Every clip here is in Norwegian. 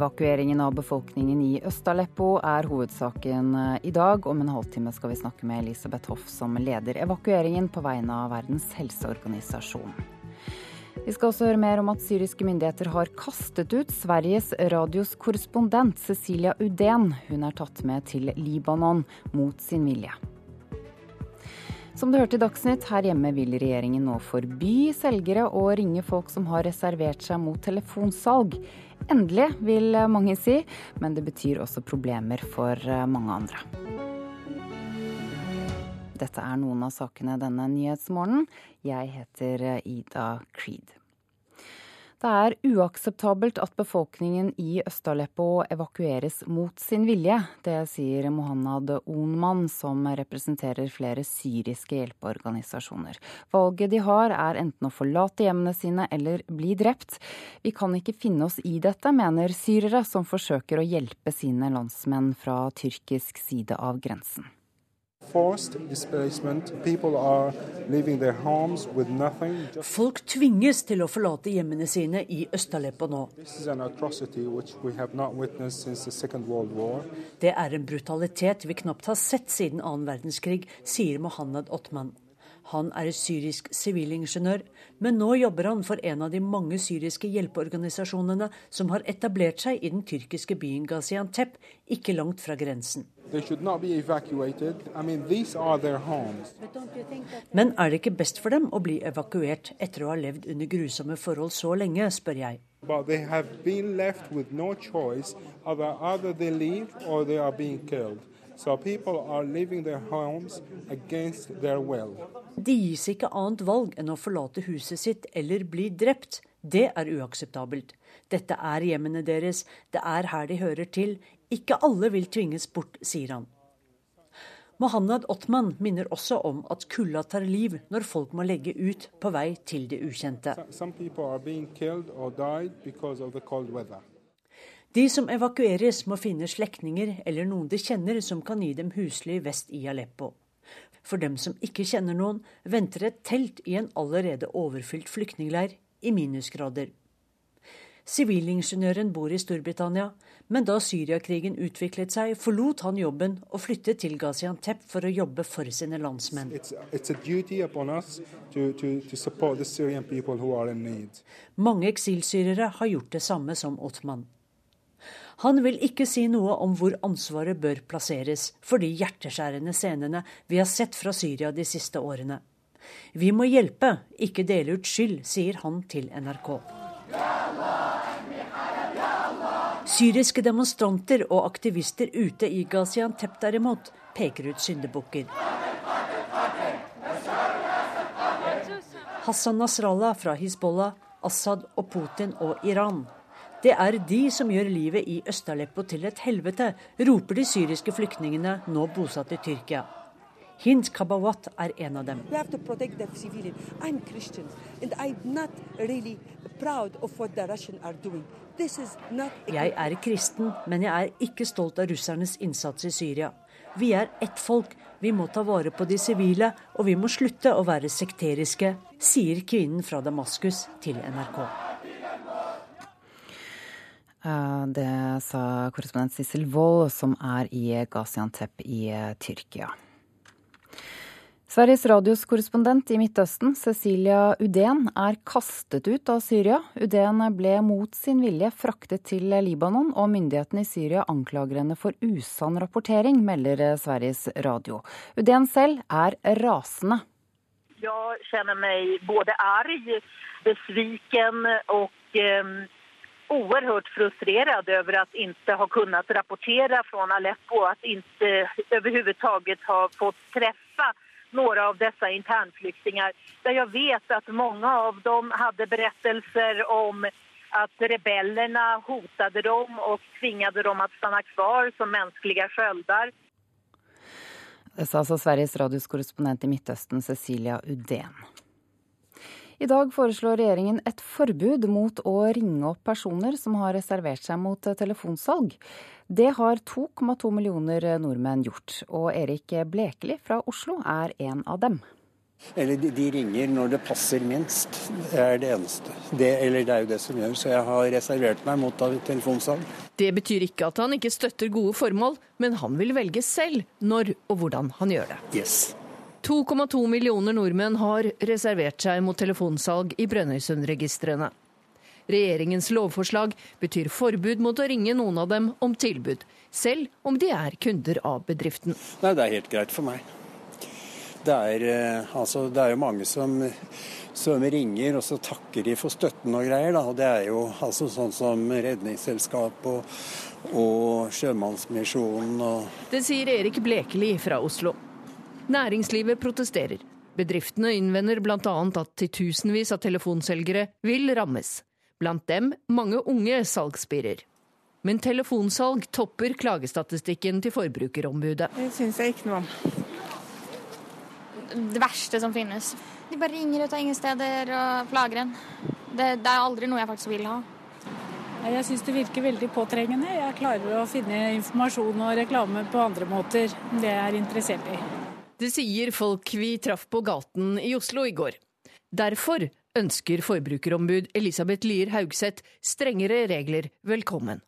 Evakueringen av befolkningen i Øst-Aleppo er hovedsaken eh, i dag. Om en halvtime skal vi snakke med Elisabeth Hoff, som leder evakueringen på vegne av Verdens helseorganisasjon. Vi skal også høre mer om at syriske myndigheter har kastet ut Sveriges radios korrespondent Cecilia Udén. Hun er tatt med til Libanon mot sin vilje. Som du hørte i Dagsnytt, her hjemme vil regjeringen nå forby selgere å ringe folk som har reservert seg mot telefonsalg. Endelig, vil mange si, men det betyr også problemer for eh, mange andre. Dette er noen av sakene denne nyhetsmorgenen. Jeg heter eh, Ida Creed. Det er uakseptabelt at befolkningen i Øst-Aleppo evakueres mot sin vilje. Det sier Mohanad Onman, som representerer flere syriske hjelpeorganisasjoner. Valget de har er enten å forlate hjemmene sine eller bli drept. Vi kan ikke finne oss i dette, mener syrere som forsøker å hjelpe sine landsmenn fra tyrkisk side av grensen. Folk tvinges til å forlate hjemmene sine i Øst-Aleppo nå. Det er en brutalitet vi knapt har sett siden annen verdenskrig, sier Mohammed Othman. Han er syrisk sivilingeniør, men nå jobber han for en av de mange syriske hjelpeorganisasjonene som har etablert seg i den tyrkiske byen Gaziantep, ikke langt fra grensen. I mean, Men er det ikke best for dem å bli evakuert etter å ha levd under grusomme forhold så lenge, spør jeg. But they have been left with no choice. Either, either leave or they are being killed. So people are leaving their homes against their will. De gis ikke annet valg enn å forlate huset sitt eller bli drept. Det er uakseptabelt. Dette er hjemmene deres, det er her de hører til, ikke alle vil tvinges bort, sier han. Mohammed Othman minner også om at kulda tar liv når folk må legge ut på vei til det ukjente. De som evakueres må finne slektninger eller noen de kjenner som kan gi dem husly vest i Aleppo. For dem som ikke kjenner noen, venter et telt i en allerede overfylt flyktningleir i minusgrader. Sivilingeniøren bor i Storbritannia, men da Syriakrigen utviklet seg, forlot han jobben og flyttet til Gaziantep for å jobbe for sine landsmenn. Mange eksilsyrere har gjort det samme som Othman. Han vil ikke si noe om hvor ansvaret bør plasseres for de hjerteskjærende scenene vi har sett fra Syria de siste årene. Vi må hjelpe, ikke dele ut skyld, sier han til NRK. Syriske demonstranter og aktivister ute i Gaziantep derimot peker ut syndebukker. Hassan Nasrallah fra Hizbollah, Assad og Putin og Iran. Det er de som gjør livet i Øst-Aleppo til et helvete, roper de syriske flyktningene nå bosatt i Tyrkia. Hind Kabawat er en av dem. Jeg er kristen, men jeg er ikke stolt av russernes innsats i Syria. Vi er ett folk. Vi må ta vare på de sivile, og vi må slutte å være sekteriske, sier kvinnen fra Damaskus til NRK. Eh, det sa korrespondent Sissel Wold, som er i Gaziantep i eh, Tyrkia. Sveriges Radios korrespondent i Midtøsten, Cecilia Udén, er kastet ut av Syria. Udén ble mot sin vilje fraktet til Libanon, og myndighetene i Syria anklager henne for usann rapportering, melder Sveriges Radio. Udén selv er rasende. Jeg kjenner meg både arg, besviken og eh, oerhört frustrerad over at ikke har kunnet rapportere fra Aleppo, at ikke overhodet har fått treffe några av dessa internflyktingar där jag vet att många av dem hade berättelser om att rebellerna hotade dem och tvingade dem att stanna kvar som mänskliga sköldar. Det sa altså Sveriges Radios korrespondent i Midtøsten, Cecilia Udén. I dag foreslår regjeringen et forbud mot å ringe opp personer som har reservert seg mot telefonsalg. Det har 2,2 millioner nordmenn gjort, og Erik Blekeli fra Oslo er en av dem. Eller de ringer når det passer minst. Det er det eneste. Det, eller det er jo det som gjør. Så jeg har reservert meg mot telefonsalg. Det betyr ikke at han ikke støtter gode formål, men han vil velge selv når og hvordan han gjør det. Yes. 2,2 millioner nordmenn har reservert seg mot telefonsalg i Brønnøysundregistrene. Regjeringens lovforslag betyr forbud mot å ringe noen av dem om tilbud, selv om de er kunder av bedriften. Nei, Det er helt greit for meg. Det er, eh, altså, det er jo mange som, som, ringer, og så takker de for støtten og greier. Da. Og det er jo altså, sånn som Redningsselskap og, og Sjømannsmisjonen og Det sier Erik Blekeli fra Oslo. Næringslivet protesterer. Bedriftene innvender bl.a. at titusenvis av telefonselgere vil rammes. Blant dem mange unge salgsspirer. Men telefonsalg topper klagestatistikken til Forbrukerombudet. Det syns jeg ikke noe om. Det verste som finnes. De bare ringer ut av ingen steder og plager en. Det, det er aldri noe jeg faktisk vil ha. Jeg syns det virker veldig påtrengende. Jeg klarer å finne informasjon og reklame på andre måter. Det jeg er interessert i. Det sier folk vi traff på gaten i Oslo i går. Derfor ønsker forbrukerombud Elisabeth Lier Haugseth strengere regler velkommen.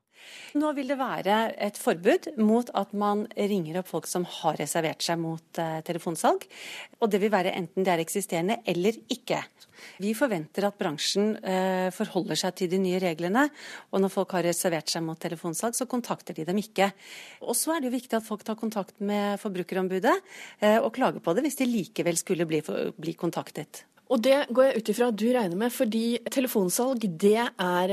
Nå vil det være et forbud mot at man ringer opp folk som har reservert seg mot eh, telefonsalg. Og det vil være enten det er eksisterende eller ikke. Vi forventer at bransjen eh, forholder seg til de nye reglene. Og når folk har reservert seg mot telefonsalg, så kontakter de dem ikke. Og så er det jo viktig at folk tar kontakt med Forbrukerombudet eh, og klager på det hvis de likevel skulle bli, kontaktet. Og det går jeg ut ifra at du regner med, fordi telefonsalg det er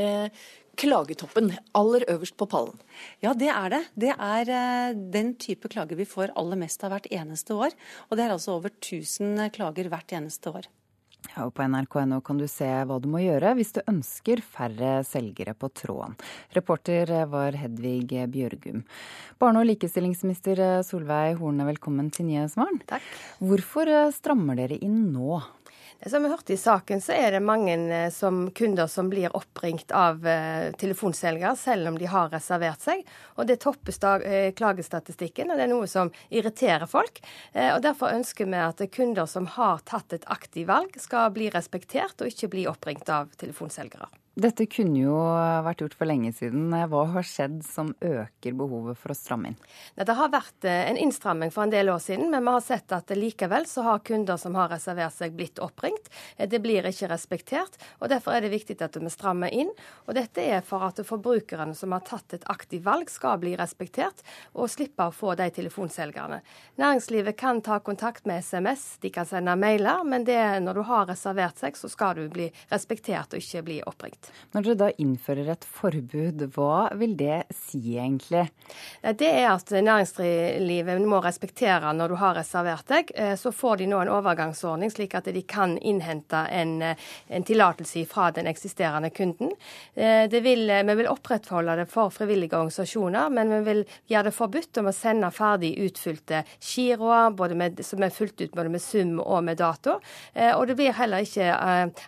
klagetoppen. Aller øverst på pallen. Ja, det er det. Det er eh, den type klager vi får aller mest av hvert eneste år. Og det er altså over 1000 klager hvert eneste år. Ja, og På nrk.no kan du se hva du må gjøre hvis du ønsker færre selgere på tråden. Reporter var Hedvig Bjørgum. Barne- og likestillingsminister Solveig Horne, velkommen til Nyhetsmorgen. Takk. Hvorfor strammer dere inn nå? Som vi hørte i saken, så er det mange eh, som, kunder som blir oppringt av eh, telefonselgere, selv om de har reservert seg. Og Det topper eh, klagestatistikken, og det er noe som irriterer folk. Og Derfor ønsker vi at kunder som har tatt et aktivt valg, skal bli respektert, og ikke bli oppringt av telefonselgere. Dette kunne jo vært gjort for lenge siden. Hva har skjedd som øker behovet for å stramme inn? Det har vært eh, en innstramming for en del år siden, men vi har sett at likevel så har kunder som har reservert seg, blitt oppringt. Eh, det blir ikke respektert, og derfor er det viktig at vi strammer inn. Og dette er for at forbrukerne som har tatt et aktivt valg, skal bli respektert, og slippe å få de telefonselgerne. Næringslivet kan ta kontakt med SMS, de kan sende mailer, men det, når du har reservert seg, så skal du bli respektert og ikke bli oppringt. Når dere da innfører et forbud, hva vil det si egentlig? Det er at næringslivet må respektere når du har reservert deg. Eh, så får de nå en overgangsordning, slik at de kan innhente en, eh, en tillatelse fra den eksisterende kunden. Eh, vil, vi vil opprettholde det for frivillige organisasjoner, men vi vil gjøre det forbudt om å sende ferdig utfylte giroer som er fulgt ut både med sum og med dato. Og det blir heller ikke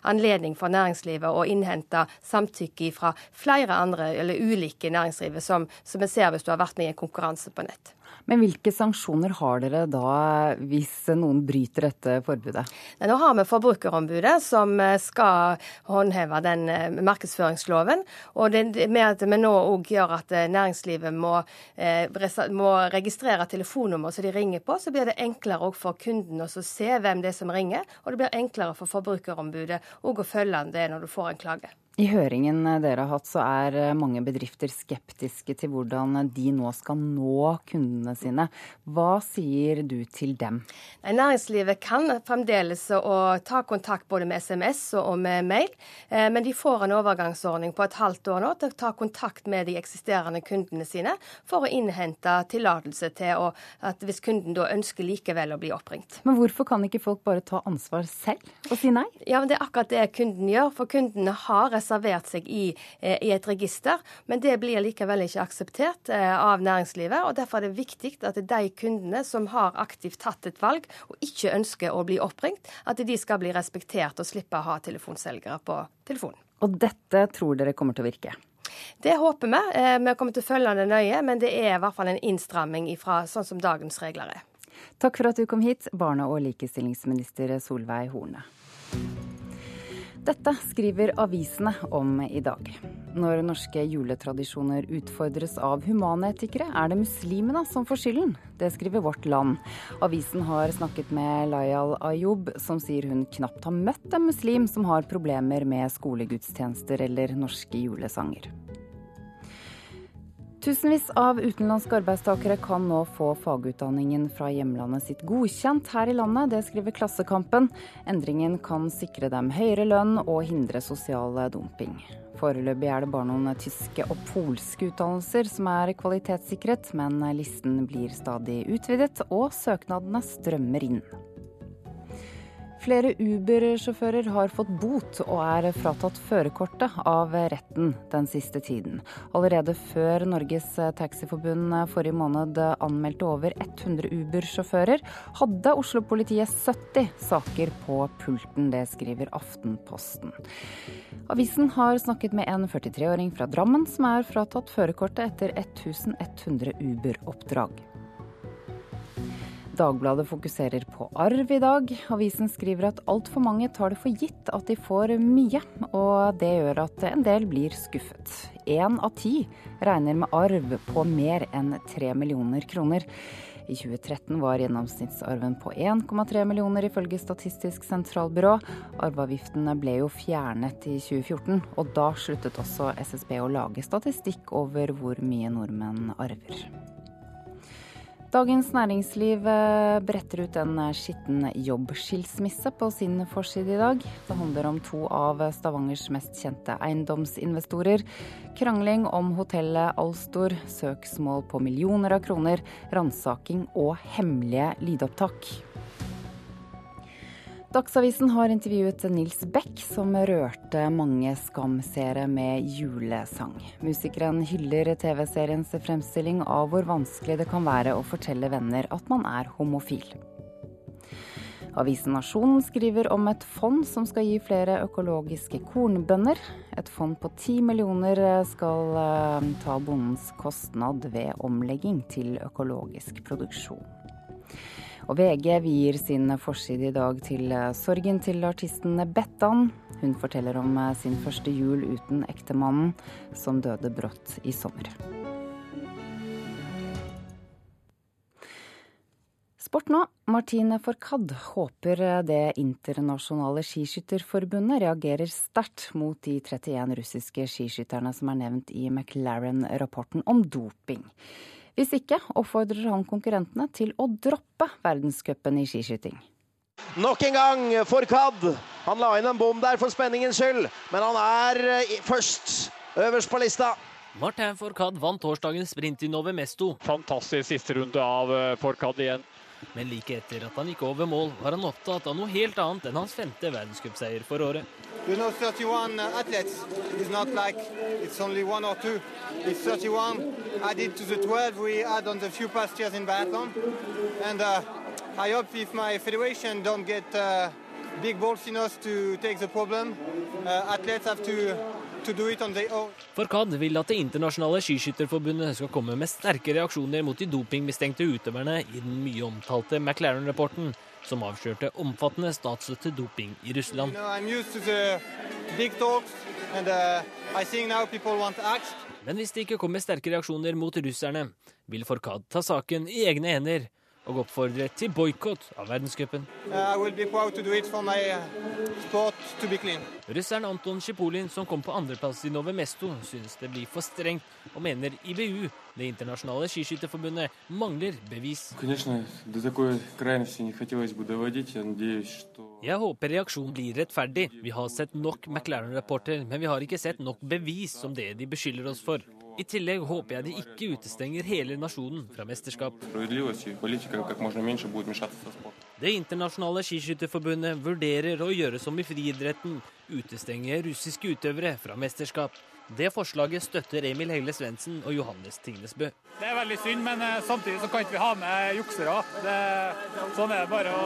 anledning for næringslivet å innhente samtykke fra flere andre eller ulike næringslivet som, som vi ser hvis du har vært med i en konkurranse på nett. Men hvilke sanksjoner har dere da hvis noen bryter dette forbudet? Nå har vi Forbrukerombudet som eh, skal håndheve den eh, markedsføringsloven. Og det med at vi nå òg gjør at eh, næringslivet må, må registrere telefonnummer som de ringer på, så blir det enklere òg for kunden å se hvem det er som ringer. Og det blir enklere for Forbrukerombudet òg å følge det når du får en klage. I høringen dere har hatt, så er eh, mange bedrifter skeptiske til hvordan de nå skal nå kundene sine. Hva sier du til dem? Næringslivet kan fremdeles ta kontakt både med SMS og med mail, eh, men de får en overgangsordning på et halvt år nå til å ta kontakt med de eksisterende kundene sine for å innhente tillatelse til at hvis kunden da ønsker likevel å bli oppringt. Men hvorfor kan ikke folk bare ta ansvar selv og si nei? Ja, men Det er akkurat det kunden gjør, for kundene har reservert seg i, eh, i, et register. Men det blir likevel ikke akseptert eh, av næringslivet. og Derfor er det viktig at de kundene som har aktivt tatt et valg og ikke ønsker å bli oppringt, at de skal bli respektert og slippe å ha telefonselgere på telefonen. Og dette tror dere kommer til å virke? Det håper vi. Eh, vi kommer til å følge det nøye, men det er i hvert fall en innstramming fra sånn som dagens regler er. Takk for at du kom hit, barne- og likestillingsminister Solveig Horne. Dette skriver avisene om i dag. Når norske juletradisjoner utfordres av humanetikere, er det muslimene som får skylden. Det skriver Vårt Land. Avisen har snakket med Layal Ayub, som sier hun knapt har møtt en muslim som har problemer med skolegudstjenester eller norske julesanger. Tusenvis av utenlandske arbeidstakere kan nå få fagutdanningen fra hjemlandet sitt godkjent her i landet. Det skriver Klassekampen. Endringen kan sikre dem høyere lønn og hindre sosial dumping. Foreløpig er det bare noen tyske og polske utdannelser som er kvalitetssikret, men listen blir stadig utvidet, og søknadene strømmer inn. Flere Uber-sjåfører har fått bot og er fratatt førerkortet av retten den siste tiden. Allerede før Norges Taxiforbund forrige måned anmeldte over 100 Uber-sjåfører, hadde Oslo-politiet 70 saker på pulten. Det skriver Aftenposten. Avisen har snakket med en 43-åring fra Drammen som er fratatt førerkortet etter 1100 Uber-oppdrag. Dagbladet fokuserer på arv i dag. Avisen skriver at altfor mange tar det for gitt at de får mye, og det gjør at en del blir skuffet. Én av ti regner med arv på mer enn tre millioner kroner. I 2013 var gjennomsnittsarven på 1,3 millioner ifølge Statistisk sentralbyrå. Arveavgiftene ble jo fjernet i 2014, og da sluttet også SSB å lage statistikk over hvor mye nordmenn arver. Dagens Næringsliv eh, bretter ut en eh, skitten jobbskilsmisse på sin forside i dag. Det handler om to av Stavangers mest kjente eiendomsinvestorer. Krangling om hotellet Alstor, søksmål på millioner av kroner, ransaking og hemmelige lydopptak. Dagsavisen har intervjuet Nils Beck, som rørte mange skamseere med julesang. Musikeren hyller TV-seriens fremstilling av hvor vanskelig det kan være å fortelle venner at man er homofil. Avisen Nasjonen skriver om et fond som skal gi flere økologiske kornbønder. Et fond på ti millioner skal eh, ta bondens kostnad ved omlegging til økologisk produksjon. Og VG vier sin forside i dag til eh, sorgen til artisten Bettan. Hun forteller om eh, sin første jul uten ektemannen, som døde brått i sommer. Sport nå. Martine Forkad håper eh, det internasjonale skiskytterforbundet reagerer sterkt mot de 31 russiske skiskytterne som er nevnt i McLaren-rapporten om doping. Hvis ikke oppfordrer han konkurrentene til å droppe verdenscupen i skiskyting. Nok en gang for Kadd. Han la inn en bom der for spenningens skyld, men han er eh, først øverst på lista. Martin Fourcade vant torsdagens sprint i Nove Mesto. Fantastisk siste runde av eh, Fourcade igjen. Men like etter at han gikk over mål, var han opptatt av noe helt annet enn hans femte verdenscupseier for året. You know, 31 athletes is not like it's only one or two. It's 31 added to the 12 we had on the few past years in biathlon. And uh, I hope if my federation don't get uh, big balls enough to take the problem, uh, athletes have to Fourcade vil at Det internasjonale skiskytterforbundet skal komme med sterke reaksjoner mot de dopingmistenkte utøverne i den mye omtalte McLaren-rapporten, som avslørte omfattende statsstøtte doping i Russland. Men hvis det ikke kommer sterke reaksjoner mot russerne, vil Farkad ta saken i egne hender og oppfordret til boikott av verdenscupen. Uh, Russeren Anton Sjipolin, som kom på andreplass i Nove Mesto, synes det blir for strengt, og mener IBU, det internasjonale skiskytterforbundet, mangler bevis. Jeg håper reaksjonen blir rettferdig. Vi har sett nok McLaren-rapporter, men vi har ikke sett nok bevis som det de beskylder oss for. I tillegg håper jeg de ikke utestenger hele nasjonen fra mesterskap. Det internasjonale skiskytterforbundet vurderer å gjøre som i friidretten, utestenge russiske utøvere fra mesterskap. Det forslaget støtter Emil Hegle Svendsen og Johannes Tingnesbø. Det er veldig synd, men eh, samtidig så kan ikke vi ha med juksere. Det, sånn er det bare å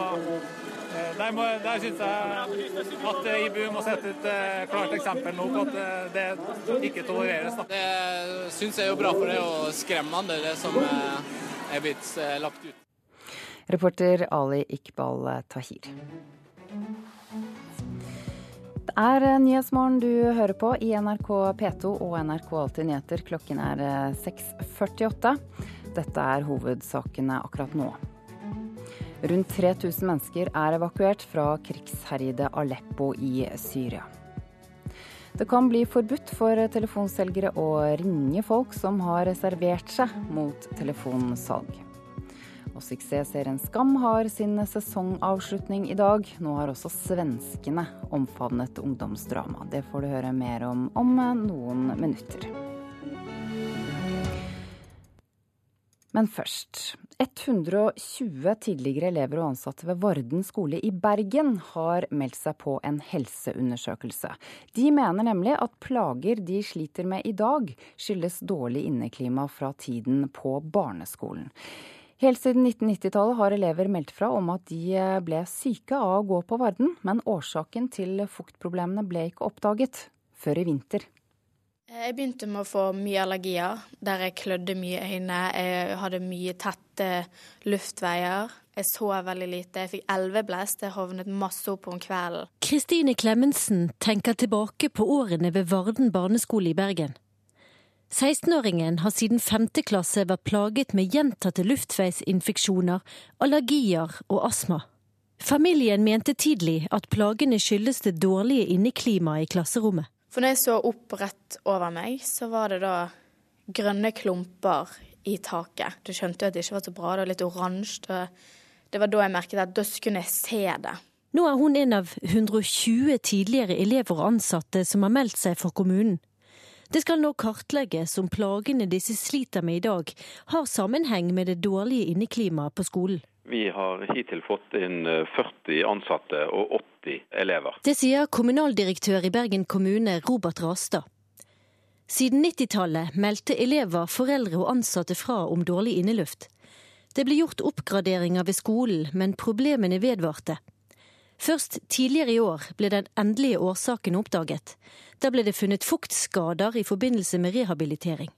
Eh, der, må, der syns jeg at IBU må sette et eh, klart eksempel nå på at eh, det ikke tolereres. Da. Det syns jeg er jo bra for det å skremme andre, det som er blitt lagt ut. Reporter Ali Iqbal Tahir. Er Nyhetsmorgen du hører på i NRK P2 og NRK Alltid nyheter. Klokken er 6.48. Dette er hovedsakene akkurat nå. Rundt 3000 mennesker er evakuert fra krigsherjede Aleppo i Syria. Det kan bli forbudt for telefonselgere å ringe folk som har reservert seg mot telefonsalg. Og suksessserien Skam har sin sesongavslutning i dag. Nå har også svenskene omfavnet ungdomsdrama. Det får du høre mer om om noen minutter. Men først. 120 tidligere elever og ansatte ved Varden skole i Bergen har meldt seg på en helseundersøkelse. De mener nemlig at plager de sliter med i dag, skyldes dårlig inneklima fra tiden på barneskolen. Helt siden 1990-tallet har elever meldt fra om at de ble syke av å gå på Varden, men årsaken til fuktproblemene ble ikke oppdaget før i vinter. Jeg begynte med å få mye allergier, der jeg klødde mye i øynene. Jeg hadde mye tette luftveier. Jeg sov veldig lite. Jeg fikk elveblest. Jeg hovnet masse opp om kvelden. Kristine Klemensen tenker tilbake på årene ved Varden barneskole i Bergen. 16-åringen har siden 5. klasse vært plaget med gjentatte luftveisinfeksjoner, allergier og astma. Familien mente tidlig at plagene skyldes det dårlige inneklimaet i klasserommet. For når jeg så opp rett over meg, så var det da grønne klumper i taket. Du skjønte jo at det ikke var så bra, det var litt oransje. Det var da jeg merket at da kunne jeg se det. Nå er hun en av 120 tidligere elever og ansatte som har meldt seg for kommunen. Det skal nå kartlegges om plagene disse sliter med i dag, har sammenheng med det dårlige inneklimaet på skolen. Vi har hittil fått inn 40 ansatte og 80 elever. Det sier kommunaldirektør i Bergen kommune, Robert Rastad. Siden 90-tallet meldte elever, foreldre og ansatte fra om dårlig inneluft. Det ble gjort oppgraderinger ved skolen, men problemene vedvarte. Først tidligere i år ble den endelige årsaken oppdaget. Da ble det funnet fuktskader i forbindelse med rehabilitering.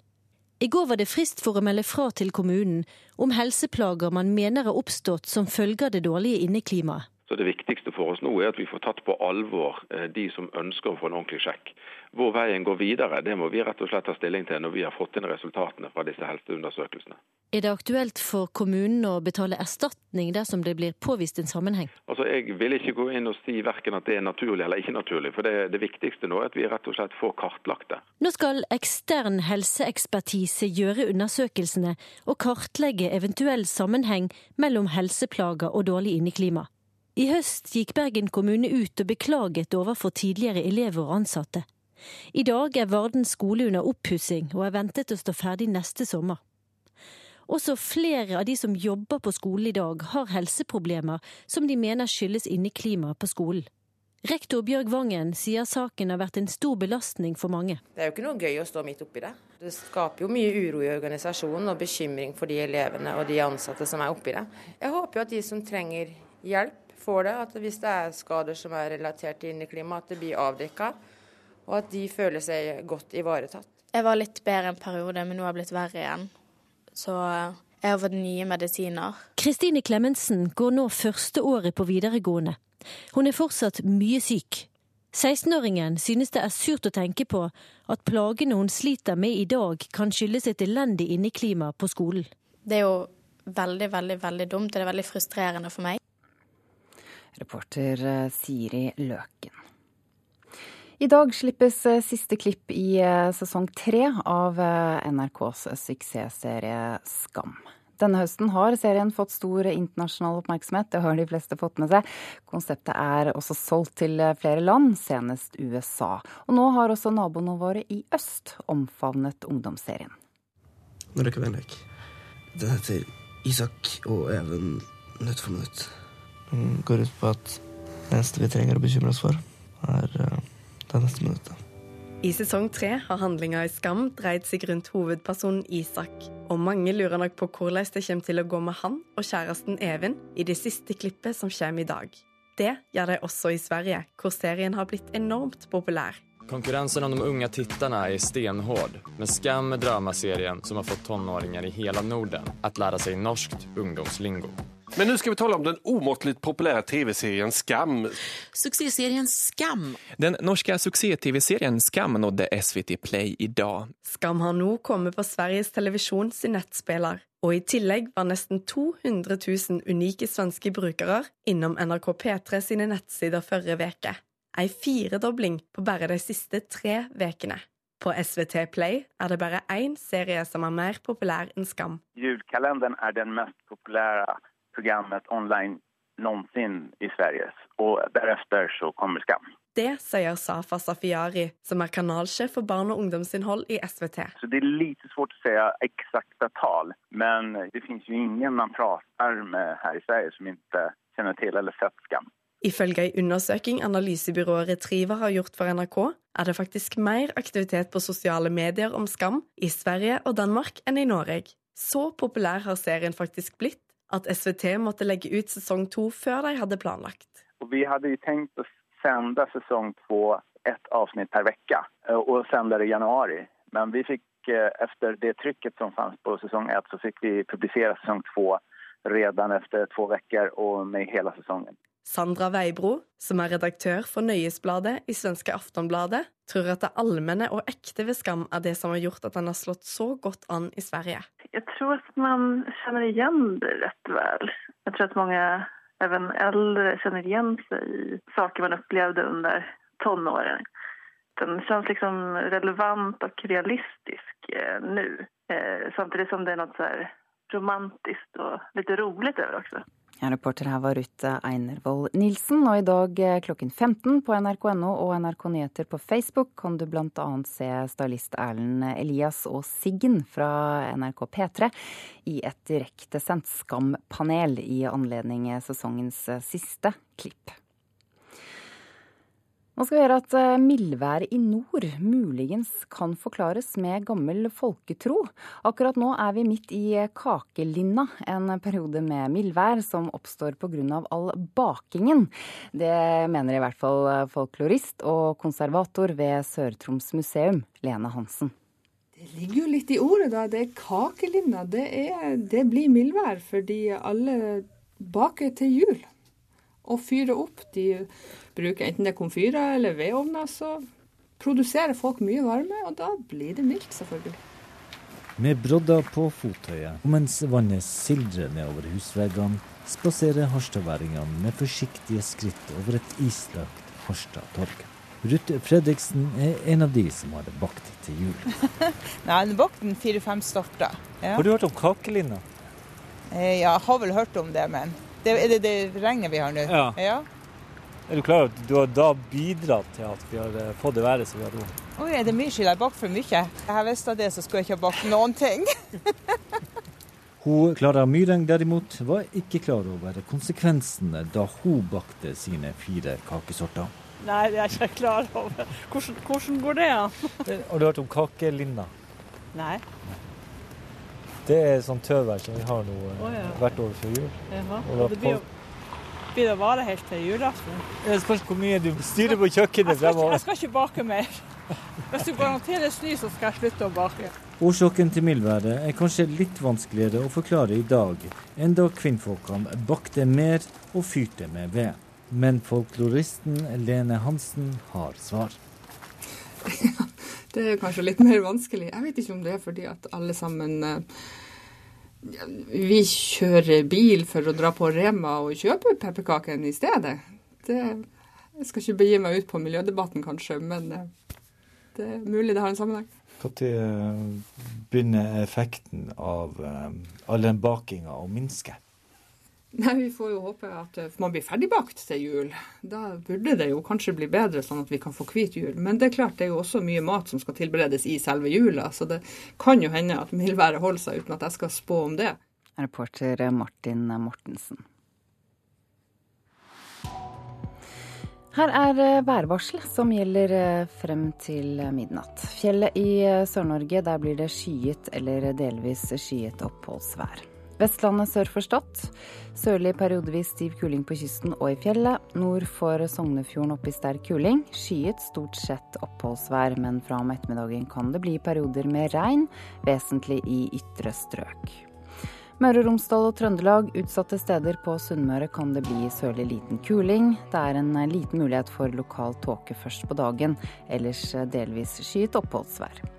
I går var det frist for å melde fra til kommunen om helseplager man mener har oppstått som følge av det dårlige inneklimaet. Så Det viktigste for oss nå er at vi får tatt på alvor eh, de som ønsker å få en ordentlig sjekk. Hvor veien går videre, det må vi rett og slett ta stilling til når vi har fått inn resultatene fra disse helseundersøkelsene. Er det aktuelt for kommunen å betale erstatning dersom det blir påvist en sammenheng? Altså, Jeg vil ikke gå inn og si verken at det er naturlig eller ikke naturlig. For det, det viktigste nå er at vi rett og slett får kartlagt det. Nå skal ekstern helseekspertise gjøre undersøkelsene og kartlegge eventuell sammenheng mellom helseplager og dårlig inneklima. I høst gikk Bergen kommune ut og beklaget overfor tidligere elever og ansatte. I dag er Varden skole under oppussing og er ventet å stå ferdig neste sommer. Også flere av de som jobber på skolen i dag, har helseproblemer som de mener skyldes inneklimaet på skolen. Rektor Bjørg Vangen sier saken har vært en stor belastning for mange. Det er jo ikke noe gøy å stå midt oppi det. Det skaper jo mye uro i organisasjonen og bekymring for de elevene og de ansatte som er oppi det. Jeg håper jo at de som trenger hjelp, får det. At hvis det er skader som er relatert til inneklima, at det blir avdekka og at de føler seg godt ivaretatt. Jeg var litt bedre en periode, men nå har jeg blitt verre igjen. Så eh, jeg har fått nye medisiner. Kristine Klemensen går nå første året på videregående. Hun er fortsatt mye syk. 16-åringen synes det er surt å tenke på at plagene hun sliter med i dag, kan skyldes et elendig inneklima på skolen. Det er jo veldig, veldig, veldig dumt. Det er veldig frustrerende for meg. Reporter eh, Siri Løken. I dag slippes eh, siste klipp i eh, sesong tre av NRKs suksessserie Skam. Denne høsten har serien fått stor internasjonal oppmerksomhet, det har de fleste fått med seg. Konseptet er også solgt til flere land, senest USA. Og nå har også naboene våre i øst omfavnet ungdomsserien. Nå røyker vi en lek. Den heter Isak og Even nødt for minutt. Den går ut på at det eneste vi trenger å bekymre oss for, er det neste minuttet. I sesong tre har handlinga i Skam dreid seg rundt hovedpersonen Isak. Og mange lurer nok på hvordan det kommer til å gå med han og kjæresten Even i det siste klippet som kommer i dag. Det gjør de også i Sverige, hvor serien har blitt enormt populær. Konkurransen om de unge titterne er stenhård, men Skam er dramaserien som har fått tenåringer i hele Norden til å lære seg norskt ungdomslingo. Men nå skal vi tale om den umåtelig populære TV-serien Skam. Suksessserien Skam. Den norske suksess-TV-serien Skam nådde SVT Play i dag. Skam har nå kommet på Sveriges Televisjon sin nettspiller. Og i tillegg var nesten 200 000 unike svenske brukere innom NRK P3 sine nettsider forrige uke. Ei firedobling på bare de siste tre ukene. På SVT Play er det bare én serie som er mer populær enn Skam. Julkalenderen er den mest populære programmet online noensinne i Sverige. Og deretter så kommer Skam. Det sier Safa Safiari, som er kanalsjef for barn- og ungdomsinnhold i SVT. Så det er litt vanskelig å si eksakte tall, men det finnes jo ingen man prater med her i Sverige som ikke kjenner til eller sett Skam. Ifølge en undersøking analysebyrået Retriever har gjort for NRK, er det faktisk mer aktivitet på sosiale medier om Skam i Sverige og Danmark enn i Norge. Så populær har serien faktisk blitt at SVT måtte legge ut sesong to før de hadde planlagt. Og vi hadde jo tenkt å sende sesong to ett avsnitt per uke, og sende det i januari. Men vi fikk, etter det trykket som fanns på sesong ett, så fikk vi publisere sesong to redan etter to uker og med hele sesongen. Sandra Veibro, som er redaktør for Nøyesbladet i svenske Aftonbladet, tror at det allmenne og ekte ved Skam er det som har gjort at den har slått så godt an i Sverige. Jeg tror at man kjenner igjen det rett vel. Jeg tror at mange even eldre, kjenner igjen seg i saker man opplevde under tonårene. Den kjennes liksom relevant og realistisk eh, nå, Eh, samtidig som det er noe romantisk og litt rolig over det också. Ja, reporter her var Ruth Einervold Nilsen, og i dag eh, klokken 15 på nrk.no og NRK Nyheter på Facebook kan du bl.a. se stylist Erlend Elias og Siggen fra NRK P3 i et direktesendt Skam-panel i anledning sesongens siste klipp. Nå skal vi høre at eh, mildværet i nord muligens kan forklares med gammel folketro. Akkurat nå er vi midt i kakelinna, en periode med mildvær som oppstår pga. all bakingen. Det mener i hvert fall folklorist og konservator ved Sør-Troms museum, Lene Hansen. Det ligger jo litt i ordet, da. Det er kakelinna. Det, er, det blir mildvær fordi alle baker til jul og fyrer opp. De bruker enten det er komfyrer eller vedovner, så produserer folk mye varme, og da blir det mildt, selvfølgelig. Med brodder på fottøyet, og mens vannet sildrer nedover husveggene, spaserer harstadværingene med forsiktige skritt over et islagt Harstad-torg. Ruth Fredriksen er en av de som har bakt til jul. Nei, den bakt den fire-fem starter. Ja. Har du hørt om kakelina? Eh, ja, jeg har vel hørt om det, men det er det, det regnet vi har nå? Ja. ja. Er du klar over at du har da bidratt til at vi har eh, fått det været som vi har nå? Oi, er det mye skyld? Jeg har for mye. Jeg har visst det, så skulle jeg ikke ha bakt noen ting. hun Klara Myreng derimot var ikke klar over konsekvensene da hun bakte sine fire kakesorter. Nei, det er jeg ikke klar over. Hvordan, hvordan går det an? Ja? har du hørt om kakelinna? Nei. Det er sånn tørvær som vi har nå oh, ja. hvert år før jul. Jaha. Og det blir blir det vare helt til julaften. Det spørs hvor mye du styrer på kjøkkenet fremover. Jeg skal ikke bake mer. Hvis du garanterer snø, så skal jeg slutte å bake. Årsaken til mildværet er kanskje litt vanskeligere å forklare i dag enn da kvinnfolkene bakte mer og fyrte med ved. Men folkloristen Lene Hansen har svar. det er kanskje litt mer vanskelig. Jeg vet ikke om det er fordi at alle sammen vi kjører bil for å dra på Rema og kjøpe pepperkakene i stedet. Det, jeg skal ikke begi meg ut på miljødebatten, kanskje, men eh, det er mulig det har en sammenheng. Når eh, begynner effekten av eh, all den bakinga å minske? Nei, Vi får jo håpe at man blir ferdigbakt til jul. Da burde det jo kanskje bli bedre, sånn at vi kan få hvit jul. Men det er klart det er jo også mye mat som skal tilberedes i selve jula, så det kan jo hende at mildværet holder seg uten at jeg skal spå om det. Reporter Martin Mortensen. Her er værvarselet som gjelder frem til midnatt. Fjellet i Sør-Norge, der blir det skyet eller delvis skyet oppholdsvær. Vestlandet sør for Stad. Sørlig periodevis stiv kuling på kysten og i fjellet. Nord for Sognefjorden opp i sterk kuling. Skyet, stort sett oppholdsvær, men fra om ettermiddagen kan det bli perioder med regn, vesentlig i ytre strøk. Møre og Romsdal og Trøndelag. Utsatte steder på Sunnmøre kan det bli sørlig liten kuling. Det er en liten mulighet for lokal tåke først på dagen, ellers delvis skyet oppholdsvær.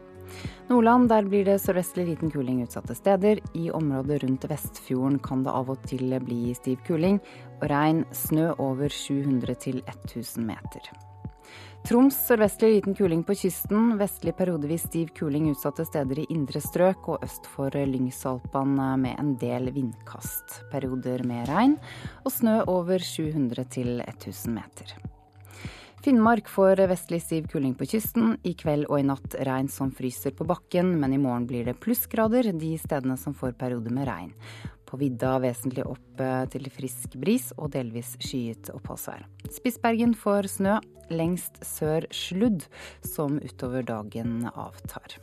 Nordland, der blir det sørvestlig liten kuling utsatte steder. I området rundt Vestfjorden kan det av og til bli stiv kuling, og regn, snø over 700 til 1000 meter. Troms sørvestlig liten kuling på kysten. Vestlig periodevis stiv kuling utsatte steder i indre strøk og øst for Lyngsalpan med en del vindkast. Perioder med regn og snø over 700 til 1000 meter. Finnmark får vestlig stiv kuling på kysten. I kveld og i natt regn som fryser på bakken, men i morgen blir det plussgrader de stedene som får perioder med regn. På vidda vesentlig opp til frisk bris og delvis skyet oppholdsvær. Spitsbergen får snø, lengst sør sludd, som utover dagen avtar.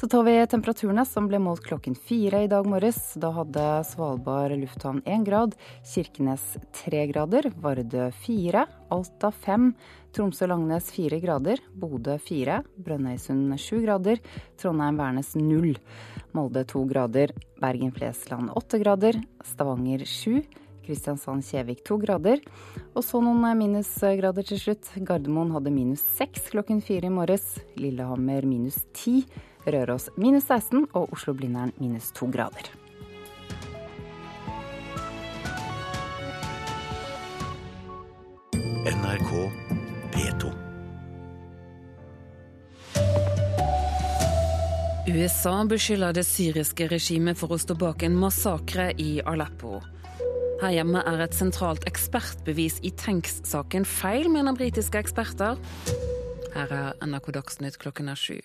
Så tar vi temperaturene som ble målt klokken fire i dag morges. Da hadde Svalbard lufthavn én grad, Kirkenes tre grader, Vardø fire, Alta fem, Tromsø-Langnes fire grader, Bodø fire, Brønnøysund sju grader, Trondheim-Værnes null, Molde to grader, Bergen-Flesland åtte grader, Stavanger sju. Kristiansand-Kjevik to grader. Og så noen minusgrader til slutt. Gardermoen hadde minus seks klokken fire i morges. Lillehammer minus ti. Røros minus 16 og Oslo-Blindern minus 2 grader. NRK P2. USA beskylder det syriske regimet for å stå bak en massakre i Aleppo. Her hjemme er et sentralt ekspertbevis i Tenks-saken feil, mener britiske eksperter. Her er NRK Dagsnytt klokken er sju.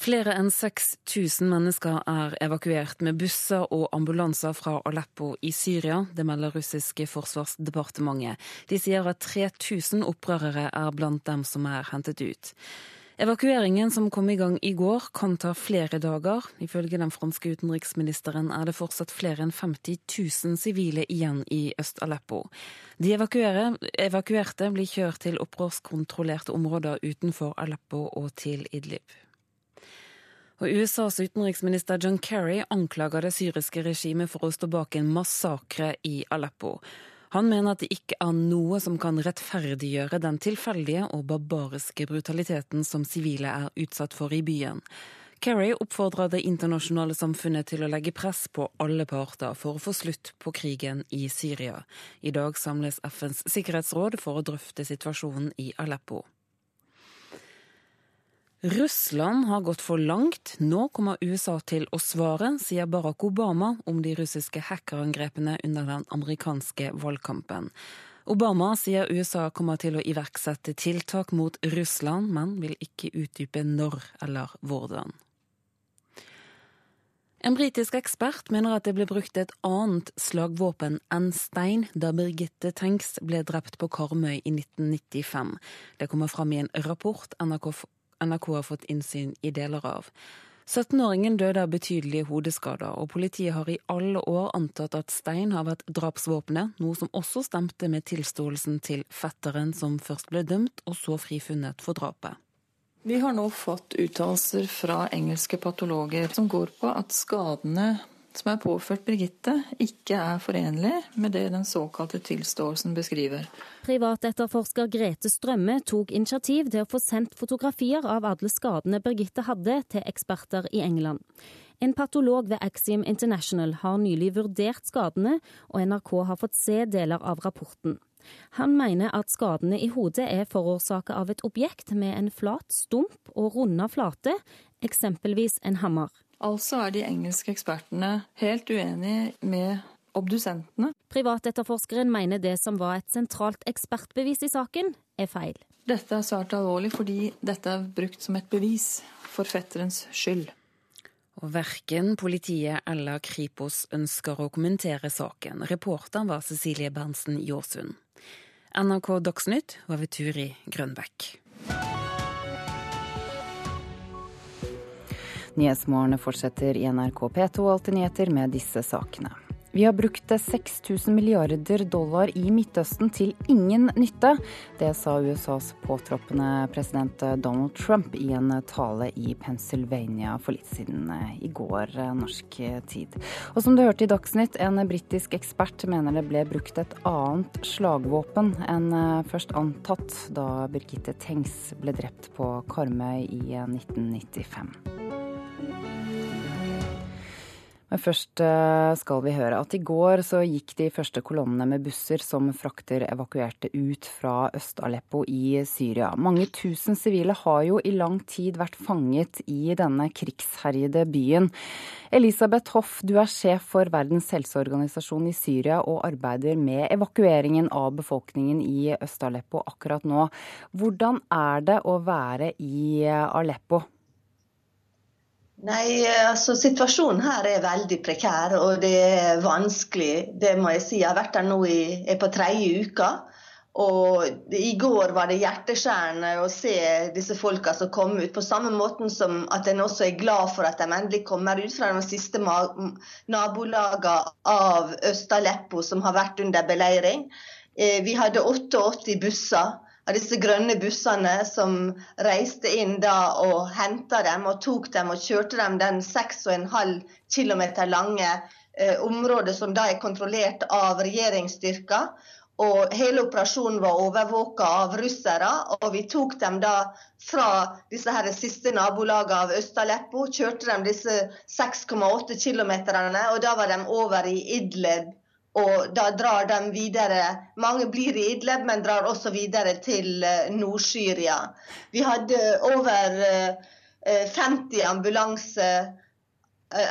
Flere enn 6000 mennesker er evakuert med busser og ambulanser fra Aleppo i Syria. Det melder russiske forsvarsdepartementet. De sier at 3000 opprørere er blant dem som er hentet ut. Evakueringen som kom i gang i går, kan ta flere dager. Ifølge den franske utenriksministeren er det fortsatt flere enn 50 000 sivile igjen i Øst-Aleppo. De evakuerte blir kjørt til opprørskontrollerte områder utenfor Aleppo og til Idlib. Og USAs utenriksminister John Kerry anklager det syriske regimet for å stå bak en massakre i Aleppo. Han mener at det ikke er noe som kan rettferdiggjøre den tilfeldige og barbariske brutaliteten som sivile er utsatt for i byen. Kerry oppfordrer det internasjonale samfunnet til å legge press på alle parter for å få slutt på krigen i Syria. I dag samles FNs sikkerhetsråd for å drøfte situasjonen i Aleppo. Russland har gått for langt. Nå kommer USA til å svare, sier Barack Obama om de russiske hackerangrepene under den amerikanske valgkampen. Obama sier USA kommer til å iverksette tiltak mot Russland, men vil ikke utdype når eller hvordan. En britisk ekspert mener at det ble brukt et annet slagvåpen enn stein da Birgitte Tengs ble drept på Karmøy i 1995. Det kommer fram i en rapport NRK NRK har fått innsyn i deler av. 17-åringen døde av betydelige hodeskader, og politiet har i alle år antatt at stein har vært drapsvåpenet, noe som også stemte med tilståelsen til fetteren som først ble dømt, og så frifunnet for drapet. Vi har nå fått uttalelser fra engelske patologer som går på at skadene som er påført Birgitte, ikke er forenlig med det den såkalte tilståelsen beskriver. Privatetterforsker Grete Strømme tok initiativ til å få sendt fotografier av alle skadene Birgitte hadde, til eksperter i England. En patolog ved Axiom International har nylig vurdert skadene, og NRK har fått se deler av rapporten. Han mener at skadene i hodet er forårsaka av et objekt med en flat stump og runda flate, eksempelvis en hammer. Altså er de engelske ekspertene helt uenige med obdusentene. Privatetterforskeren mener det som var et sentralt ekspertbevis i saken, er feil. Dette er svært alvorlig fordi dette er brukt som et bevis for fetterens skyld. Og Verken politiet eller Kripos ønsker å kommentere saken. Reporter var Cecilie Berntsen Jåsund. NRK Dagsnytt var ved Turi Grønbekk. Nyhetsmorgen fortsetter i NRK P2 Alltid nyheter med disse sakene. Vi har brukt 6000 milliarder dollar i Midtøsten til ingen nytte. Det sa USAs påtroppende president Donald Trump i en tale i Pennsylvania for litt siden eh, i går eh, norsk tid. Og som du hørte i Dagsnytt, en britisk ekspert mener det ble brukt et annet slagvåpen enn eh, først antatt da Birgitte Tengs ble drept på Karmøy i 1995. Men først eh, skal vi høre at i går så gikk de første kolonnene med busser som frakter evakuerte ut fra Øst-Aleppo i Syria. Mange tusen sivile har jo i lang tid vært fanget i denne krigsherjede byen. Elisabeth Hoff, du er sjef for Verdens helseorganisasjon i Syria og arbeider med evakueringen av befolkningen i Øst-Aleppo akkurat nå. Hvordan er det å være i Aleppo? Nei, altså Situasjonen her er veldig prekær og det er vanskelig. Det må jeg si. Jeg har vært der nå i, er på tredje uka. Og I går var det hjerteskjærende å se disse folka som kom ut. På samme måten som at en også er glad for at de endelig kommer ut fra de siste nabolagene av Øst-Aleppo som har vært under beleiring. Eh, vi hadde 88 busser av disse grønne bussene som reiste inn da og henta dem og tok dem og kjørte dem den 6,5 km lange eh, området som da er kontrollert av regjeringsstyrker. Og hele operasjonen var overvåka av russere. Og vi tok dem da fra disse her siste nabolagene av Øst-Aleppo. Kjørte dem disse 6,8 km, og da var de over i Idlib og da drar de videre Mange blir i Idleb, men drar også videre til eh, Nord-Syria. Vi hadde over 50 eh, ambulanser Eh,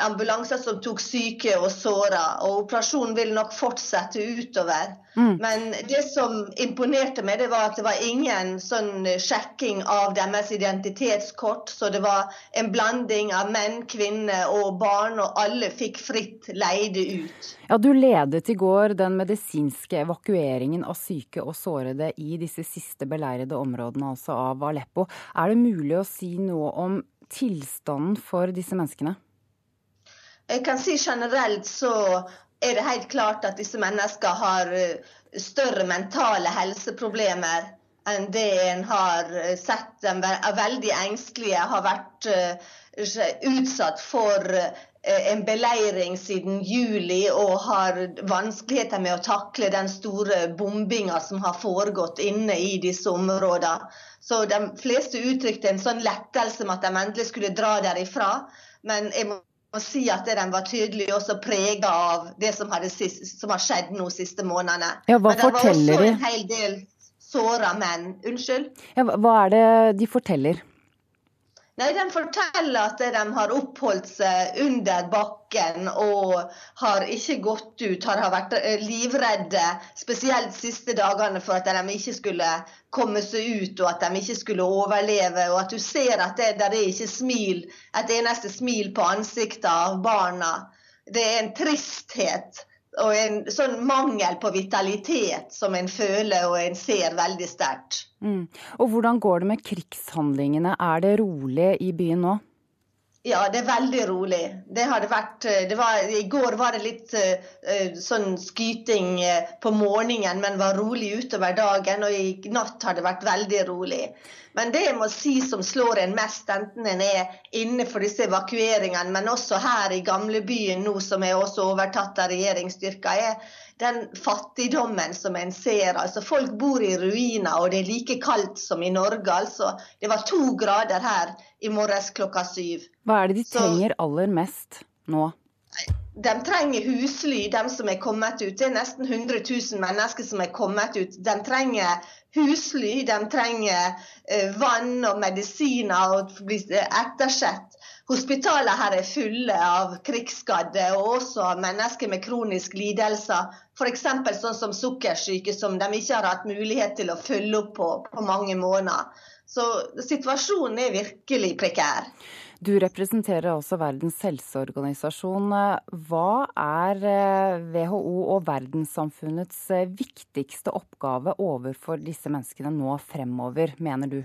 ambulanser som tok syke og såra. Og operasjonen vil nok fortsette utover. Mm. Men det som imponerte meg, det var at det var ingen sånn sjekking av deres identitetskort. Så det var en blanding av menn, kvinner og barn, og alle fikk fritt leide ut. Ja, Du ledet i går den medisinske evakueringen av syke og sårede i disse siste beleirede områdene, altså av Aleppo. Er det mulig å si noe om tilstanden for disse menneskene? Jeg kan si generelt så er det helt klart at disse menneskene har eh, større mentale helseproblemer enn det en har eh, sett. De er veldig engstelige, har vært eh, utsatt for en beleiring siden juli og har vanskeligheter med å takle den store bombinga som har foregått inne i disse områdene. Så de fleste uttrykte en sånn lettelse med at de endelig skulle dra derifra. Men jeg må må si at de var tydelig også prega av det som, sist, som, har skjedd nå siste månedene. Ja, hva Men det var også en hel del såra menn. Unnskyld? Ja, hva er det de forteller? Nei, De forteller at de har oppholdt seg under bakken og har ikke gått ut. Har vært livredde, spesielt de siste dagene, for at de ikke skulle komme seg ut og at de ikke skulle overleve. Og at du ser at det der er ikke smil, et eneste smil på ansiktet av barna. Det er en tristhet og en sånn mangel på vitalitet som en føler og en ser veldig sterkt. Mm. Og hvordan går det med krigshandlingene, er det rolig i byen nå? Ja, det er veldig rolig. Det hadde vært eh, det var, I går var det litt uh, sånn skyting på morgenen, men var rolig utover dagen. Og i natt har det vært veldig rolig. Men det jeg må si som slår en mest, enten en er inne for disse evakueringene, men også her i gamlebyen nå, som er også overtatt av regjeringsstyrker, er den fattigdommen som en ser. Altså, folk bor i ruiner, og det er like kaldt som i Norge. Altså, det var to grader her i morges klokka syv. Hva er det de trenger aller mest nå? De trenger husly, de som er kommet ut. Det er nesten 100 000 mennesker som er kommet ut. De trenger husly, de trenger eh, vann og medisiner og bli ettersett. Hospitalene her er fulle av krigsskadde og også mennesker med kroniske lidelser. F.eks. sånn som sukkersyke, som de ikke har hatt mulighet til å følge opp på på mange måneder. Så situasjonen er virkelig prekær. Du representerer altså Verdens helseorganisasjon. Hva er WHO eh, og verdenssamfunnets eh, viktigste oppgave overfor disse menneskene nå fremover, mener du?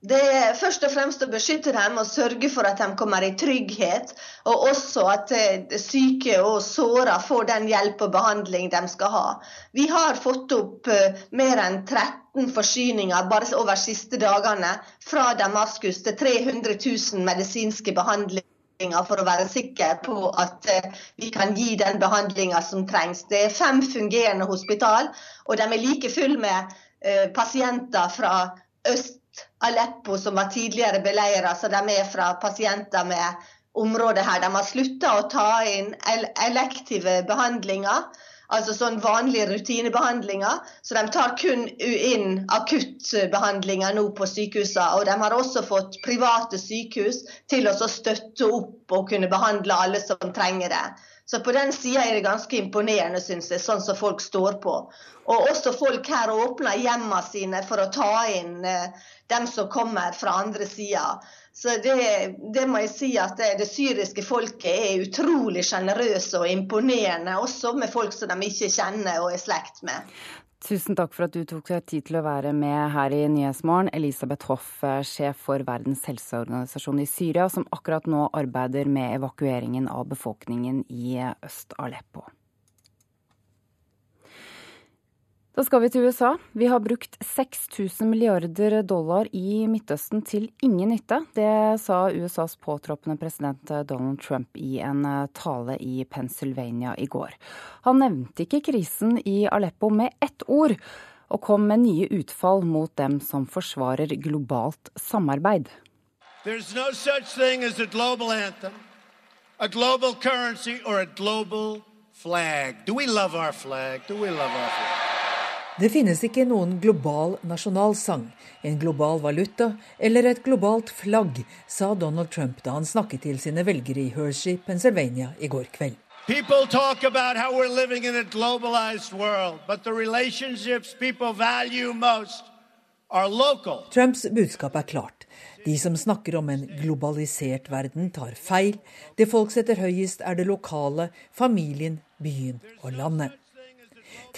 Det er først og fremst å beskytte dem og sørge for at de kommer i trygghet. Og også at eh, syke og såra får den hjelp og behandling de skal ha. Vi har fått opp eh, mer enn 13 forsyninger bare over de siste dagene fra Damaskus til 300 000 medisinske behandlinger for å være sikker på at eh, vi kan gi den behandlinga som trengs. Det er fem fungerende hospital, og de er like full med pasienter fra øst Aleppo, som var tidligere beleira, så de er fra pasienter med området her. De har slutta å ta inn elektive behandlinger, altså sånn vanlige rutinebehandlinger. Så de tar kun inn akuttbehandlinger nå på sykehusene. Og de har også fått private sykehus til å støtte opp og kunne behandle alle som trenger det. Så på den sida er det ganske imponerende, syns jeg, sånn som folk står på. Og også folk her åpner hjemmene sine for å ta inn eh, dem som kommer fra andre sida. Så det, det, må jeg si at det, det syriske folket er utrolig sjenerøse og imponerende, også med folk som de ikke kjenner og er slekt med. Tusen takk for at du tok deg tid til å være med her i Nyhetsmorgen. Elisabeth Hoff, eh, sjef for Verdens helseorganisasjon i Syria, som akkurat nå arbeider med evakueringen av befolkningen i Øst-Aleppo. Da skal vi til USA. Vi har brukt 6000 milliarder dollar i Midtøsten til ingen nytte. Det sa USAs påtroppende president Donald Trump i en eh, tale i Pennsylvania i går. Han nevnte ikke krisen i Aleppo med ett ord, og kom med nye utfall mot dem som forsvarer globalt samarbeid. There's no such thing as a global anthem, a global currency or a global flag. Do we love our flag? Do we love our flag? Det finnes ikke noen global nasjonalsang, en global valuta eller et globalt flagg, sa Donald Trump da han snakket til sine velgere i Hershey, Pennsylvania i går kveld. People talk about how we're living in a globalized world, but the relationships people value most are local. Trumps budskap er klart. De som snakker om en globalisert verden, tar feil. Det folk setter høyest, er det lokale, familien, byen og landet.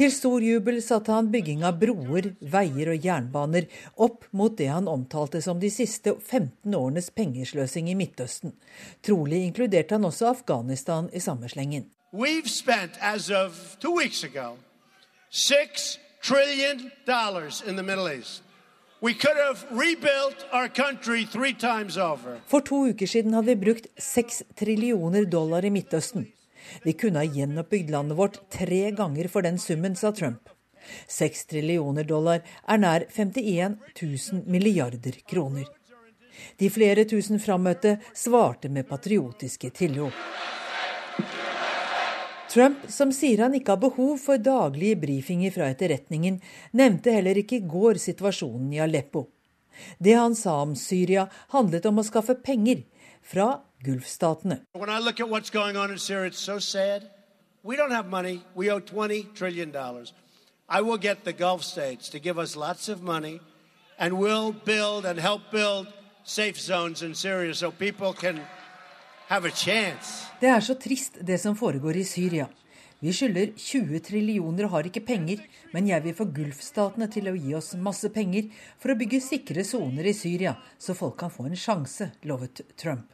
Til stor jubel satte han bygging av broer, veier og jernbaner opp mot det han omtalte som de siste 15 årenes pengesløsing i Midtøsten. Trolig inkluderte han også Afghanistan i samme slengen. We've spent, as of two weeks ago, six trillion dollars in the Middle East. For to uker siden hadde vi brukt seks trillioner dollar i Midtøsten. Vi kunne ha gjenoppbygd landet vårt tre ganger for den summen, sa Trump. Seks trillioner dollar er nær 51 000 milliarder kroner. De flere tusen frammøtte svarte med patriotiske tilrop. Trump, som sier han ikke har behov for daglige brifinger fra etterretningen, nevnte heller ikke i går situasjonen i Aleppo. Det han sa om Syria, handlet om å skaffe penger fra Gulfstatene. I will get the Gulf states to give us lots of money, and we'll build and help build safe zones in Syria so people can have a chance. Det er så trist, det som foregår i Syria. Vi skylder 20 trillioner og har ikke penger, men jeg vil få Gulfstatene til å gi oss masse penger for å bygge sikre soner i Syria, så folk kan få en sjanse, lovet Trump.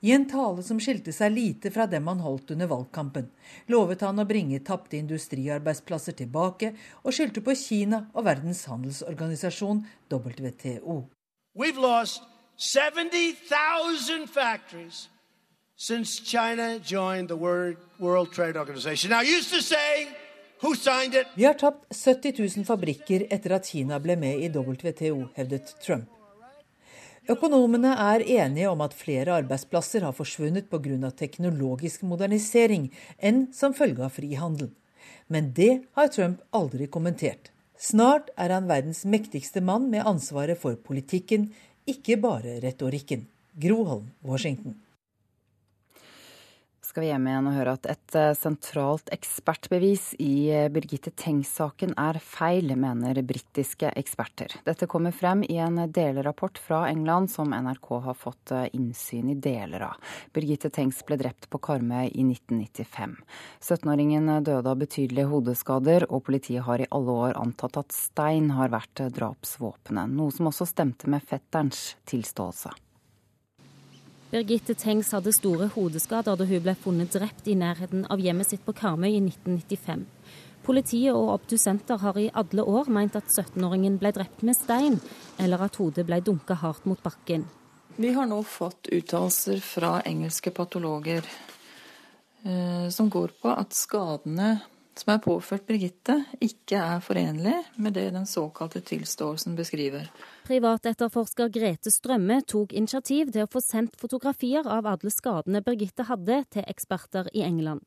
I en tale som skilte seg lite fra dem han holdt under valgkampen, lovet han å bringe tapte industriarbeidsplasser tilbake, og skyldte på Kina og Verdens handelsorganisasjon, WTO. We've lost 70,000 factories since China joined the World Trade Organization. Now, used to say, who signed it? Vi har tapt 70 000 fabrikker etter at Kina ble med i WTO, hevdet Trump. Økonomene er enige om at flere arbeidsplasser har forsvunnet pga. teknologisk modernisering enn som følge av frihandel. Men det har Trump aldri kommentert. Snart er han verdens mektigste mann med ansvaret for politikken, ikke bare retorikken. Groholm, Washington. Skal vi hjem igjen og høre at et eh, sentralt ekspertbevis i eh, Birgitte Tengs-saken er feil, mener britiske eksperter. Dette kommer frem i en delrapport fra England som NRK har fått eh, innsyn i deler av. Birgitte Tengs ble drept på Karmøy i 1995. 17-åringen døde av betydelige hodeskader, og politiet har i alle år antatt at stein har vært drapsvåpenet, noe som også stemte med fetterens tilståelse. Birgitte Tengs hadde store hodeskader da hun ble funnet drept i nærheten av hjemmet sitt på Karmøy i 1995. Politiet og obdusenter har i alle år meint at 17-åringen ble drept med stein, eller at hodet ble dunka hardt mot bakken. Vi har nå fått uttalelser fra engelske patologer eh, som går på at skadene som er påført Birgitte, ikke er forenlig med det den såkalte tilståelsen beskriver. Privatetterforsker Grete Strømme tok initiativ til å få sendt fotografier av alle skadene Birgitte hadde, til eksperter i England.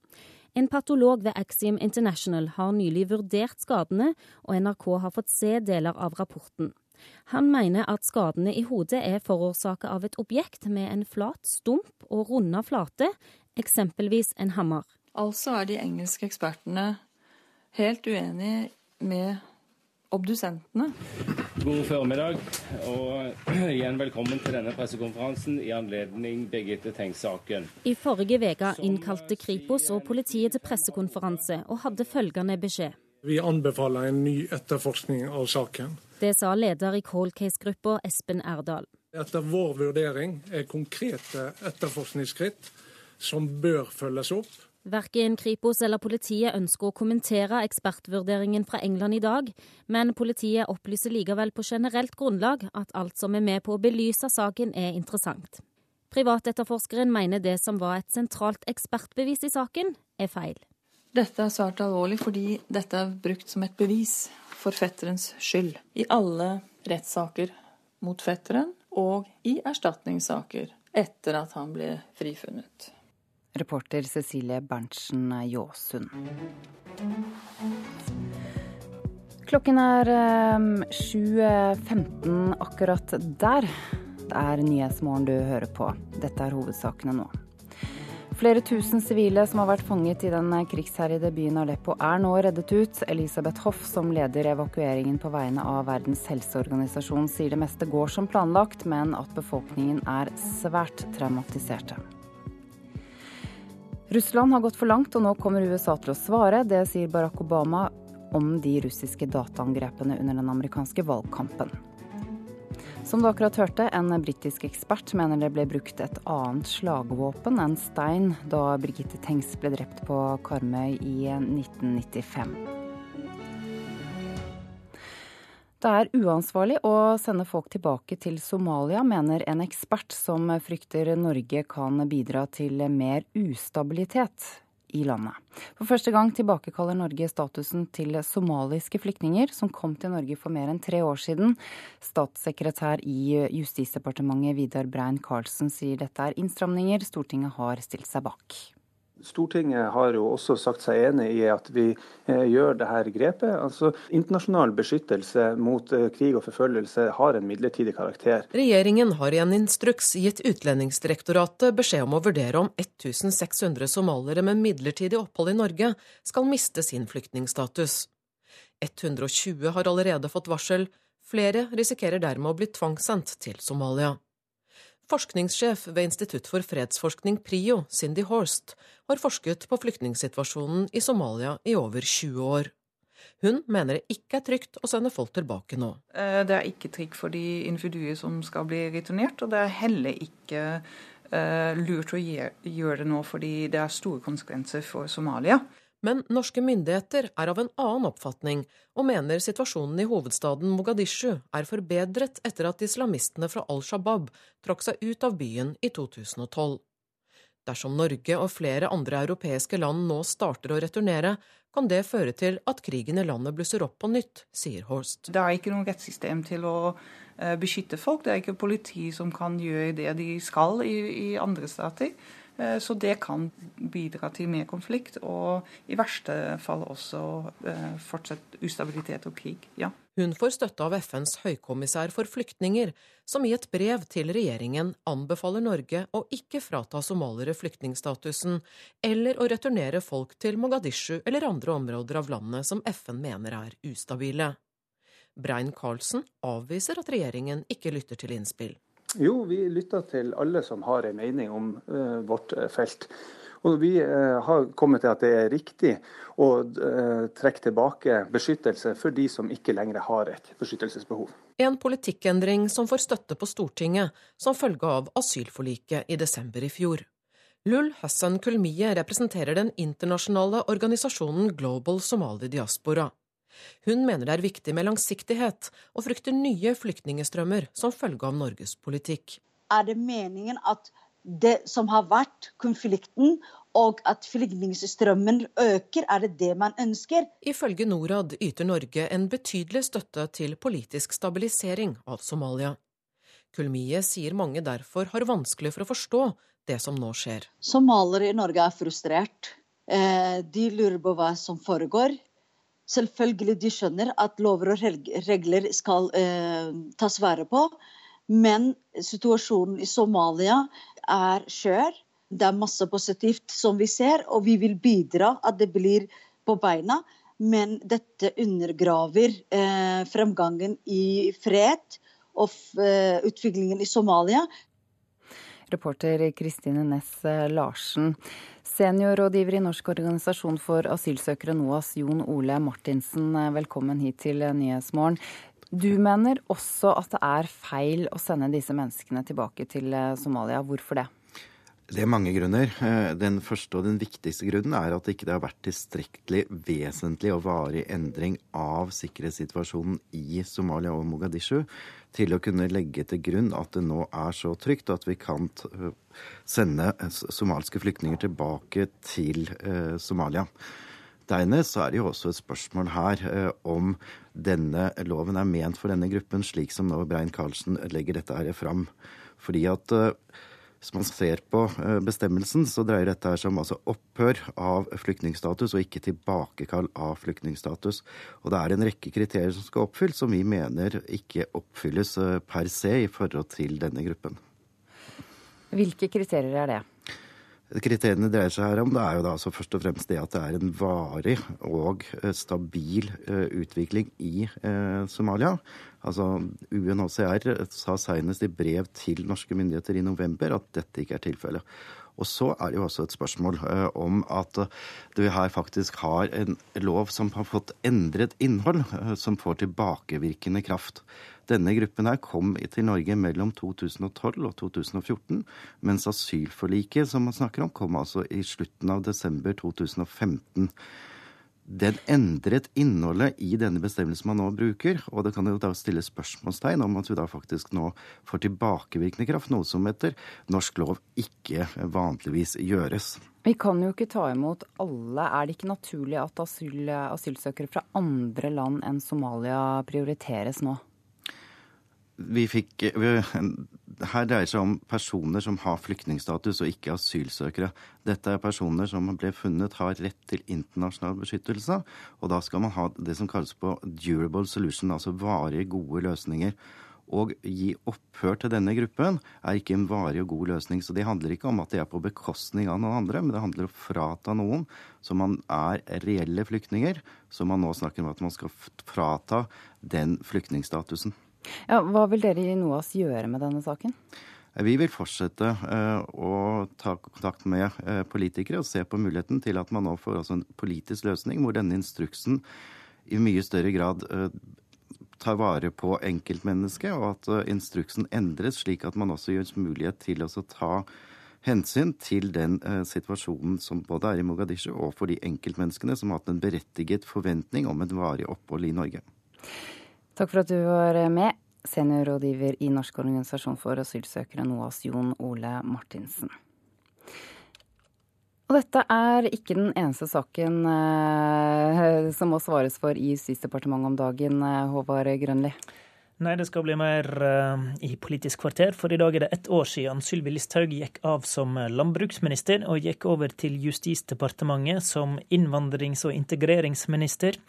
En patolog ved Axiom International har nylig vurdert skadene, og NRK har fått se deler av rapporten. Han mener at skadene i hodet er forårsaka av et objekt med en flat stump og runda flate, eksempelvis en hammer. Altså er de engelske ekspertene helt uenige med obdusentene. God formiddag, og igjen velkommen til denne pressekonferansen i anledning Birgitte Tengs-saken. I forrige uke innkalte Kripos og politiet til pressekonferanse og hadde følgende beskjed. Vi anbefaler en ny etterforskning av saken. Det sa leder i Cold Case-gruppa Espen Erdal. Etter vår vurdering er konkrete etterforskningsskritt som bør følges opp, Verken Kripos eller politiet ønsker å kommentere ekspertvurderingen fra England i dag, men politiet opplyser likevel på generelt grunnlag at alt som er med på å belyse saken er interessant. Privatetterforskeren mener det som var et sentralt ekspertbevis i saken, er feil. Dette er svært alvorlig fordi dette er brukt som et bevis for fetterens skyld i alle rettssaker mot fetteren og i erstatningssaker etter at han ble frifunnet. Reporter Cecilie Berntsen Jåsund. Klokken er 7.15 ehm, akkurat der. Det er Nyhetsmorgen du hører på. Dette er hovedsakene nå. Flere tusen sivile som har vært fanget i den krigsherjede byen Aleppo, er nå reddet ut. Elisabeth Hoff, som leder evakueringen på vegne av Verdens helseorganisasjon, sier det meste går som planlagt, men at befolkningen er svært traumatiserte. Russland har gått for langt, og nå kommer USA til å svare. Det sier Barack Obama om de russiske dataangrepene under den amerikanske valgkampen. Som du akkurat hørte, en britisk ekspert mener det ble brukt et annet slagvåpen enn stein da Birgitte Tengs ble drept på Karmøy i 1995. Det er uansvarlig å sende folk tilbake til Somalia, mener en ekspert som frykter Norge kan bidra til mer ustabilitet i landet. For første gang tilbakekaller Norge statusen til somaliske flyktninger som kom til Norge for mer enn tre år siden. Statssekretær i Justisdepartementet Vidar Brein Karlsen sier dette er innstramninger Stortinget har stilt seg bak. Stortinget har jo også sagt seg enig i at vi eh, gjør dette grepet. Altså, Internasjonal beskyttelse mot eh, krig og forfølgelse har en midlertidig karakter. Regjeringen har i en instruks gitt Utlendingsdirektoratet beskjed om å vurdere om 1600 somaliere med midlertidig opphold i Norge skal miste sin flyktningstatus. 120 har allerede fått varsel, flere risikerer dermed å bli tvangssendt til Somalia. Forskningssjef ved Institutt for fredsforskning PRIO, Cindy Horst, har forsket på flyktningsituasjonen i Somalia i over 20 år. Hun mener det ikke er trygt å sende folk tilbake nå. Eh, det er ikke trygt for de individuer som skal bli returnert, og det er heller ikke uh, lurt å gjøre det nå fordi det er store konsekvenser for Somalia. Men norske myndigheter er av en annen oppfatning og mener situasjonen i hovedstaden Mogadishu er forbedret etter at islamistene fra Al Shabaab trakk seg ut av byen i 2012. Dersom Norge og flere andre europeiske land nå starter å returnere, kan det føre til at krigen i landet blusser opp på nytt, sier Horst. Det er ikke noe rettssystem til å eh, beskytte folk. Det er ikke politi som kan gjøre det de skal i, i andre stater. Eh, så det kan bidra til mer konflikt, og i verste fall også eh, fortsatt ustabilitet og krig. Ja. Hun får støtte av FNs høykommissær for flyktninger, som i et brev til regjeringen anbefaler Norge å ikke frata somaliere flyktningstatusen, eller å returnere folk til Mogadishu eller andre områder av landet som FN mener er ustabile. Brein Karlsen avviser at regjeringen ikke lytter til innspill. Jo, vi lytter til alle som har en mening om uh, vårt eh, felt. Og Vi uh, har kommet til at det er riktig å uh, trekke tilbake beskyttelse for de som ikke lenger har et beskyttelsesbehov. En politikkendring som får støtte på Stortinget som følge av asylforliket i desember i fjor. Lul Hassan Kulmiye representerer den internasjonale organisasjonen Global Somali Diaspora. Hun mener det er viktig med langsiktighet, og frykter nye flyktningestrømmer som følge av Norges politikk. Er det meningen at det som har vært konflikten, og at flyktningstrømmen øker, er det det man ønsker? Ifølge Norad yter Norge en betydelig støtte til politisk stabilisering av Somalia. Kulmie sier mange derfor har vanskelig for å forstå det som nå skjer. Somaliere i Norge er frustrert. Eh, de lurer på hva som foregår. Selvfølgelig de skjønner at lover og regler skal eh, tas vare på. Men situasjonen i Somalia er skjør. Det er masse positivt som vi ser, og vi vil bidra at det blir på beina. Men dette undergraver eh, fremgangen i fred og eh, utviklingen i Somalia. Reporter Kristine Næss Larsen. Seniorrådgiver i Norsk organisasjon for asylsøkere, NOAS, Jon Ole Martinsen, velkommen hit til Nyhetsmorgen. Du mener også at det er feil å sende disse menneskene tilbake til Somalia. Hvorfor det? Det er mange grunner. Eh, den første og den viktigste grunnen er at det ikke har vært tilstrekkelig vesentlig og varig endring av sikkerhetssituasjonen i Somalia og Mogadishu til å kunne legge til grunn at det nå er så trygt at vi kan sende somalske flyktninger tilbake til eh, Somalia. Dernest er det jo også et spørsmål her eh, om denne loven er ment for denne gruppen, slik som nå Brein Karlsen legger dette her fram. Fordi at eh, hvis man ser på eh, bestemmelsen, så dreier dette seg om altså opphør av flyktningstatus og ikke tilbakekall av flyktningstatus. Og det er en rekke kriterier som skal oppfylles, som vi mener ikke oppfylles eh, per se i forhold til denne gruppen. Hvilke kriterier er det? Kriteriene dreier seg her om, det er jo da altså først og fremst det at det er en varig og eh, stabil utvikling i Somalia. Altså, UNHCR sa senest i brev til norske myndigheter i november at dette ikke er tilfellet. Og så er det jo også et spørsmål om at vi her faktisk har en lov som har fått endret innhold, som får tilbakevirkende kraft. Denne gruppen her kom til Norge mellom 2012 og 2014, mens asylforliket som man snakker om, kom altså i slutten av desember 2015 den endret innholdet i denne bestemmelsen man nå bruker. Og det kan jo da stilles spørsmålstegn om at vi da faktisk nå får tilbakevirkende kraft, noe som etter norsk lov ikke vanligvis gjøres. Vi kan jo ikke ta imot alle. Er det ikke naturlig at asyl, asylsøkere fra andre land enn Somalia prioriteres nå? Vi fikk, vi, her dreier seg om personer som har flyktningstatus og ikke asylsøkere. Dette er personer som ble funnet har rett til internasjonal beskyttelse. Og da skal man ha det som kalles på durable solution, altså varige, gode løsninger. Å gi opphør til denne gruppen er ikke en varig og god løsning. Så det handler ikke om at det er på bekostning av noen andre, men det handler om å frata noen som man er reelle flyktninger, som man nå snakker om at man skal frata den flyktningstatusen. Ja, hva vil dere i NOAS gjøre med denne saken? Vi vil fortsette uh, å ta kontakt med uh, politikere og se på muligheten til at man nå får en politisk løsning hvor denne instruksen i mye større grad uh, tar vare på enkeltmennesket, og at instruksen endres slik at man også gjør mulighet til å ta hensyn til den situasjonen som både er i Mogadishu og for de enkeltmenneskene som har hatt en berettiget forventning om et varig opphold i Norge. Takk for at du var med, seniorrådgiver i Norsk organisasjon for asylsøkere, NOAS, Jon Ole Martinsen. Og dette er ikke den eneste saken eh, som må svares for i Justisdepartementet om dagen, eh, Håvard Grønli? Nei, det skal bli mer uh, i Politisk kvarter, for i dag er det ett år siden Sylvi Listhaug gikk av som landbruksminister og gikk over til Justisdepartementet som innvandrings- og integreringsminister.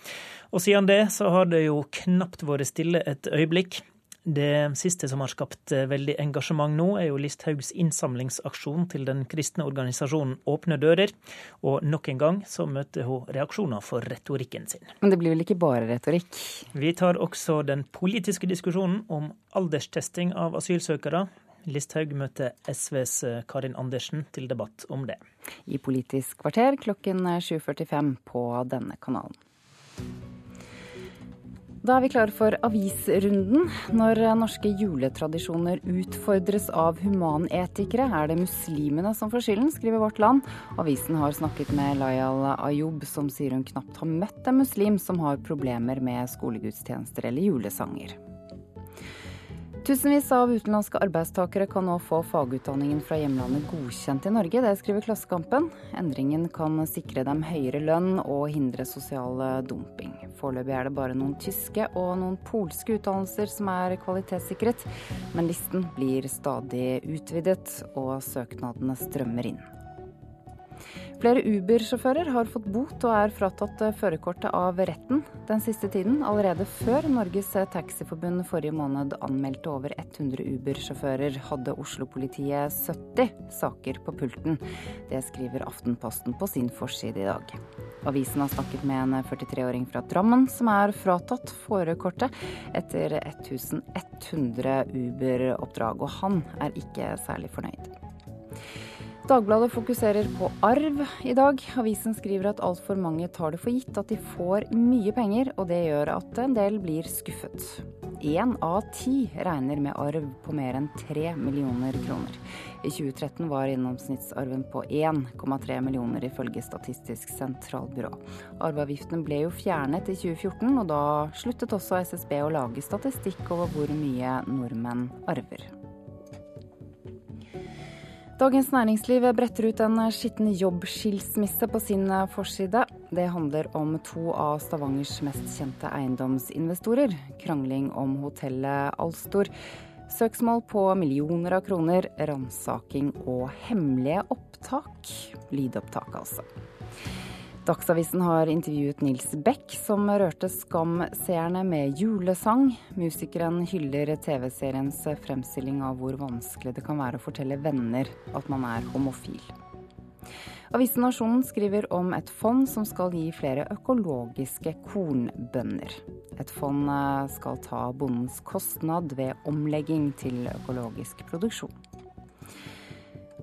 Og siden det så har det jo knapt vært stille et øyeblikk. Det siste som har skapt eh, veldig engasjement nå, er jo Listhaugs innsamlingsaksjon til den kristne organisasjonen Åpne dører. Og nok en gang så møter hun reaksjoner for retorikken sin. Men det blir vel ikke bare retorikk? Vi tar også den politiske diskusjonen om alderstesting av asylsøkere. Listhaug møter SVs eh, Karin Andersen til debatt om det. I Politisk kvarter klokken 7.45 på denne kanalen. Da er vi klare for avisrunden. Når norske juletradisjoner utfordres av humanetikere, er det muslimene som får skylden, skriver Vårt Land. Avisen har snakket med Layal Ayub, som sier hun knapt har møtt en muslim som har problemer med skolegudstjenester eller julesanger. Tusenvis av utenlandske arbeidstakere kan nå få fagutdanningen fra hjemlandet godkjent i Norge. Det skriver Klassekampen. Endringen kan sikre dem høyere lønn og hindre sosial dumping. Foreløpig er det bare noen tyske og noen polske utdannelser som er kvalitetssikret, men listen blir stadig utvidet, og søknadene strømmer inn. Flere Uber-sjåfører har fått bot og er fratatt eh, førerkortet av retten den siste tiden. Allerede før Norges Taxiforbund forrige måned anmeldte over 100 Uber-sjåfører, hadde Oslo-politiet 70 saker på pulten. Det skriver Aftenposten på sin forside i dag. Avisen har snakket med en 43-åring fra Drammen som er fratatt førerkortet etter 1100 Uber-oppdrag, og han er ikke særlig fornøyd. Dagbladet fokuserer på arv i dag. Avisen skriver at altfor mange tar det for gitt at de får mye penger, og det gjør at en del blir skuffet. Én av ti regner med arv på mer enn tre millioner kroner. I 2013 var gjennomsnittsarven på 1,3 millioner ifølge Statistisk sentralbyrå. Arveavgiften ble jo fjernet i 2014, og da sluttet også SSB å lage statistikk over hvor mye nordmenn arver. Dagens Næringsliv bretter ut en skitten jobbskilsmisse på sin forside. Det handler om to av Stavangers mest kjente eiendomsinvestorer. Krangling om hotellet Alstor. Søksmål på millioner av kroner, ransaking og hemmelige opptak. Lydopptak, altså. Dagsavisen har intervjuet Nils Beck, som rørte Skam-seerne med julesang. Musikeren hyller TV-seriens fremstilling av hvor vanskelig det kan være å fortelle venner at man er homofil. Avisen Nasjonen skriver om et fond som skal gi flere økologiske kornbønder. Et fond eh, skal ta bondens kostnad ved omlegging til økologisk produksjon.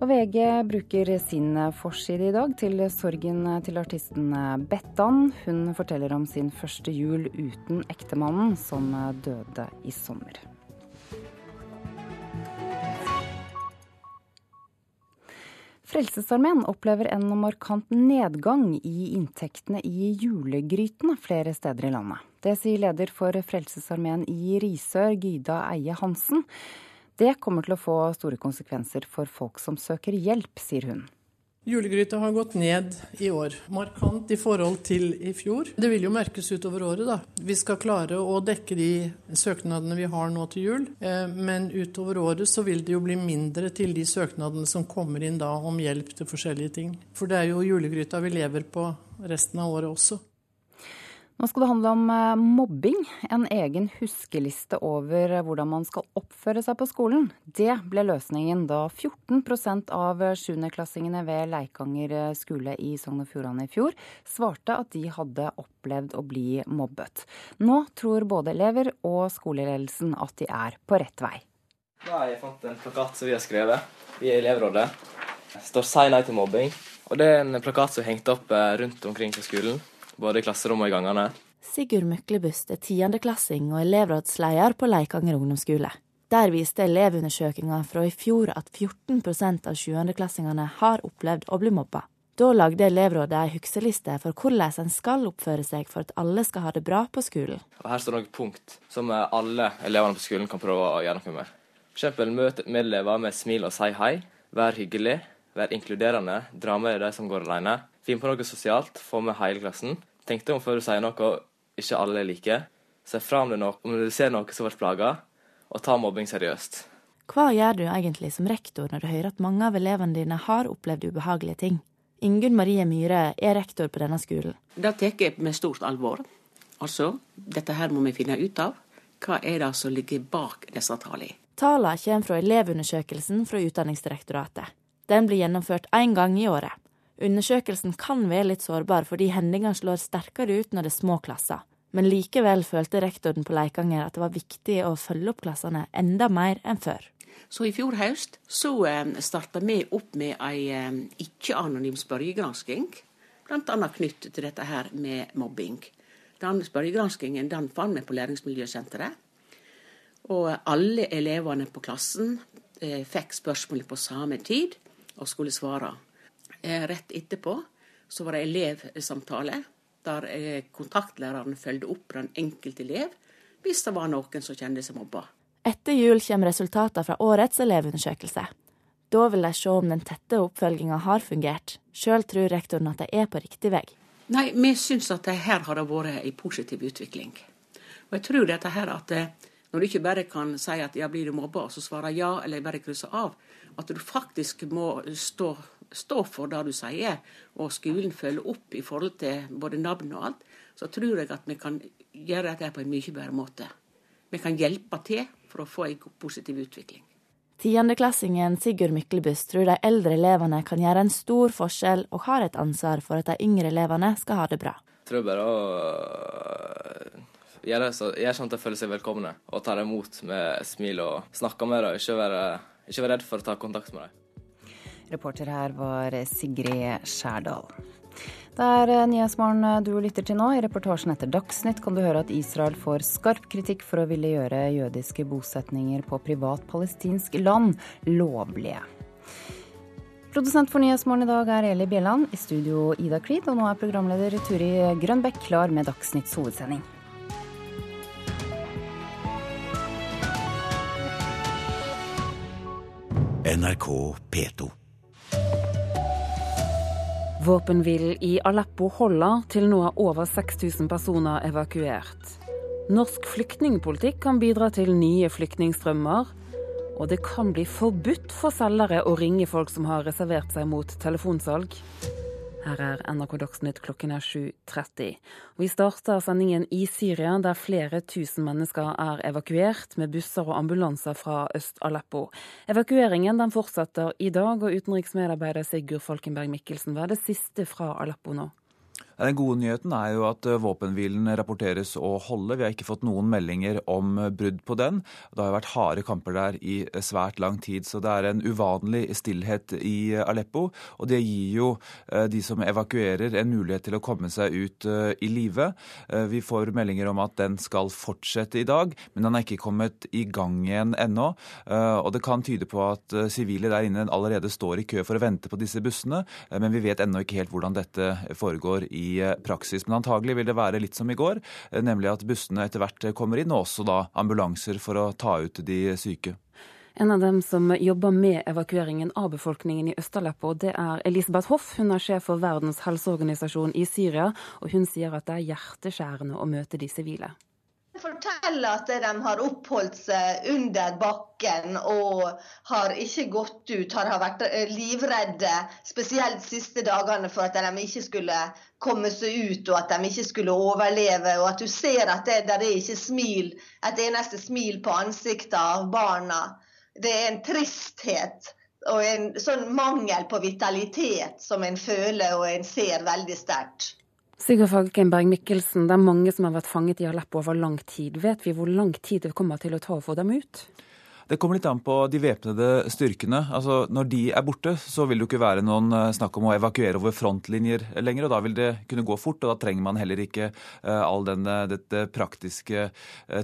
Og VG bruker sin forside i dag til sorgen til artisten Bettan. Hun forteller om sin første jul uten ektemannen, som døde i sommer. Frelsesarmeen opplever en markant nedgang i inntektene i julegrytene flere steder i landet. Det sier leder for Frelsesarmeen i Risør, Gyda Eie Hansen. Det kommer til å få store konsekvenser for folk som søker hjelp, sier hun. Julegryta har gått ned i år, markant i forhold til i fjor. Det vil jo merkes utover året, da. Vi skal klare å dekke de søknadene vi har nå til jul, eh, men utover året så vil det jo bli mindre til de søknadene som kommer inn da om hjelp til forskjellige ting. For det er jo julegryta vi lever på resten av året også. Nå skal det handle om eh, mobbing. En egen huskeliste over hvordan man skal oppføre seg på skolen. Det ble løsningen da 14% av sjuendeklassingene ved Leikanger skole i Sogn og Fjordane i fjor svarte at de hadde opplevd å bli mobbet. Nå tror både elever og skoleledelsen at de er på rett vei. Da har jeg fått en plakat som vi har skrevet. Er elevrådet. Det står 'Si nei til mobbing'. Og Det er en plakat som er hengt opp eh, rundt omkring på skolen både i klasserommet og i gangene. Sigurd Myklebust er tiendeklassing og elevrådsleder på Leikanger ungdomsskole. Der viste elevundersøkelsen fra i fjor at 14% av sjuendeklassingene har opplevd å bli mobba. Da lagde elevrådet ei hukseliste for hvordan en skal oppføre seg for at alle skal ha det bra på skolen. Og her står noen punkt som alle elevene på skolen kan prøve å gjøre noe med. F.eks. møte medelever med smil og si hei. Vær hyggelig. Vær inkluderende. Dra med de som går alene. Finn på noe sosialt. Få med hele klassen. Tenk deg om før du sier noe ikke alle liker. Se fra om, om du ser noe som blir plaga, og ta mobbing seriøst. Hva gjør du egentlig som rektor når du hører at mange av elevene dine har opplevd ubehagelige ting? Ingunn Marie Myhre er rektor på denne skolen. Det tar jeg med stort alvor. Altså, dette her må vi finne ut av. Hva er det som ligger bak disse tallene? Tallene kommer fra Elevundersøkelsen fra Utdanningsdirektoratet. Den blir gjennomført én gang i året. Undersøkelsen kan være litt sårbar fordi hendingene slår sterkere ut når det er små klasser. Men likevel følte rektoren på Leikanger at det var viktig å følge opp klassene enda mer enn før. Så i fjor høst så eh, starta vi opp med ei eh, ikke-anonym spørregransking, bl.a. knyttet til dette her med mobbing. Den spørregranskingen den fant vi på Læringsmiljøsenteret. Og alle elevene på klassen eh, fikk spørsmålet på samme tid og skulle svare. Eh, rett etterpå så var det elevsamtale der eh, kontaktlæreren fulgte opp den enkelte elev hvis det var noen som kjente seg mobba. Etter jul kommer resultatene fra årets elevundersøkelse. Da vil de se om den tette oppfølginga har fungert. Sjøl tror rektoren at de er på riktig vei. Nei, vi syns at her har det vært en positiv utvikling. Og jeg tror dette her at eh, når du ikke bare kan si at ja, blir du mobba, og så svarer ja, eller bare krysser av. At du faktisk må stå stå for det du sier, og skolen følger opp i forhold til både navn og alt, så tror jeg at vi kan gjøre dette på en mye bedre måte. Vi kan hjelpe til for å få en positiv utvikling. Tiendeklassingen Sigurd Myklebust tror de eldre elevene kan gjøre en stor forskjell, og har et ansvar for at de yngre elevene skal ha det bra. Jeg tror bare å gjøre, så, gjøre sånn at de føler seg velkomne, og tar imot med smil og snakker med dem. Ikke være, ikke være redd for å ta kontakt med dem. Reporter her var Sigrid Skjærdal. Det er eh, Nyhetsmorgen eh, du lytter til nå. I reportasjen etter Dagsnytt kan du høre at Israel får skarp kritikk for å ville gjøre jødiske bosetninger på privat palestinsk land lovlige. Produsent for Nyhetsmorgen i dag er Eli Bjelland. I studio Ida Creed. Og nå er programleder Turi Grønbekk klar med Dagsnytts hovedsending. NRK P2. Våpenhvilen i Aleppo holder, til nå er over 6000 personer evakuert. Norsk flyktningpolitikk kan bidra til nye flyktningstrømmer. Og det kan bli forbudt for selgere å ringe folk som har reservert seg mot telefonsalg. Her er NRK Dagsnytt klokken er 7.30. Vi starter sendingen i Syria, der flere tusen mennesker er evakuert med busser og ambulanser fra Øst-Aleppo. Evakueringen den fortsetter i dag, og utenriksmedarbeider Sigurd Falkenberg Mikkelsen, hva er det siste fra Aleppo nå? Den gode nyheten er jo at eh, våpenhvilen rapporteres å holde. Vi har ikke fått noen meldinger om eh, brudd på den. Det har vært harde kamper der i eh, svært lang tid, så det er en uvanlig stillhet i Aleppo. Og det gir jo de som evakuerer en mulighet til å komme seg ut i live. Vi får meldinger om at den skal fortsette i dag, men den er ikke kommet i gang igjen ennå. Og det kan tyde på at sivile der inne allerede står i kø for å vente på disse bussene, men vi vet ennå ikke helt hvordan dette foregår i Eh, praksis. Men antagelig vil det være litt som i går, eh, nemlig at bussene etter hvert kommer inn, og også da ambulanser for å ta ut de syke. En av dem som jobber med evakueringen av befolkningen i Øst-Aleppo, det er Elisabeth Hoff. Hun er sjef for Verdens helseorganisasjon i Syria, og hun sier at det er hjerteskjærende å møte de sivile forteller at de har oppholdt seg under bakken og har ikke gått ut. Har vært livredde, spesielt de siste dagene, for at de ikke skulle komme seg ut og at de ikke skulle overleve. Og at du ser at det der er ikke smil, et eneste smil på ansiktet av barna. Det er en tristhet og en sånn mangel på vitalitet som en føler og en ser veldig sterkt. Sigurd Falkenberg Mikkelsen, det er mange som har vært fanget i Aleppo over lang tid. Vet vi hvor lang tid det kommer til å ta å få dem ut? Det kommer litt an på de væpnede styrkene. Altså, Når de er borte, så vil det jo ikke være noen eh, snakk om å evakuere over frontlinjer lenger. og Da vil det kunne gå fort, og da trenger man heller ikke uh, all denne dette praktiske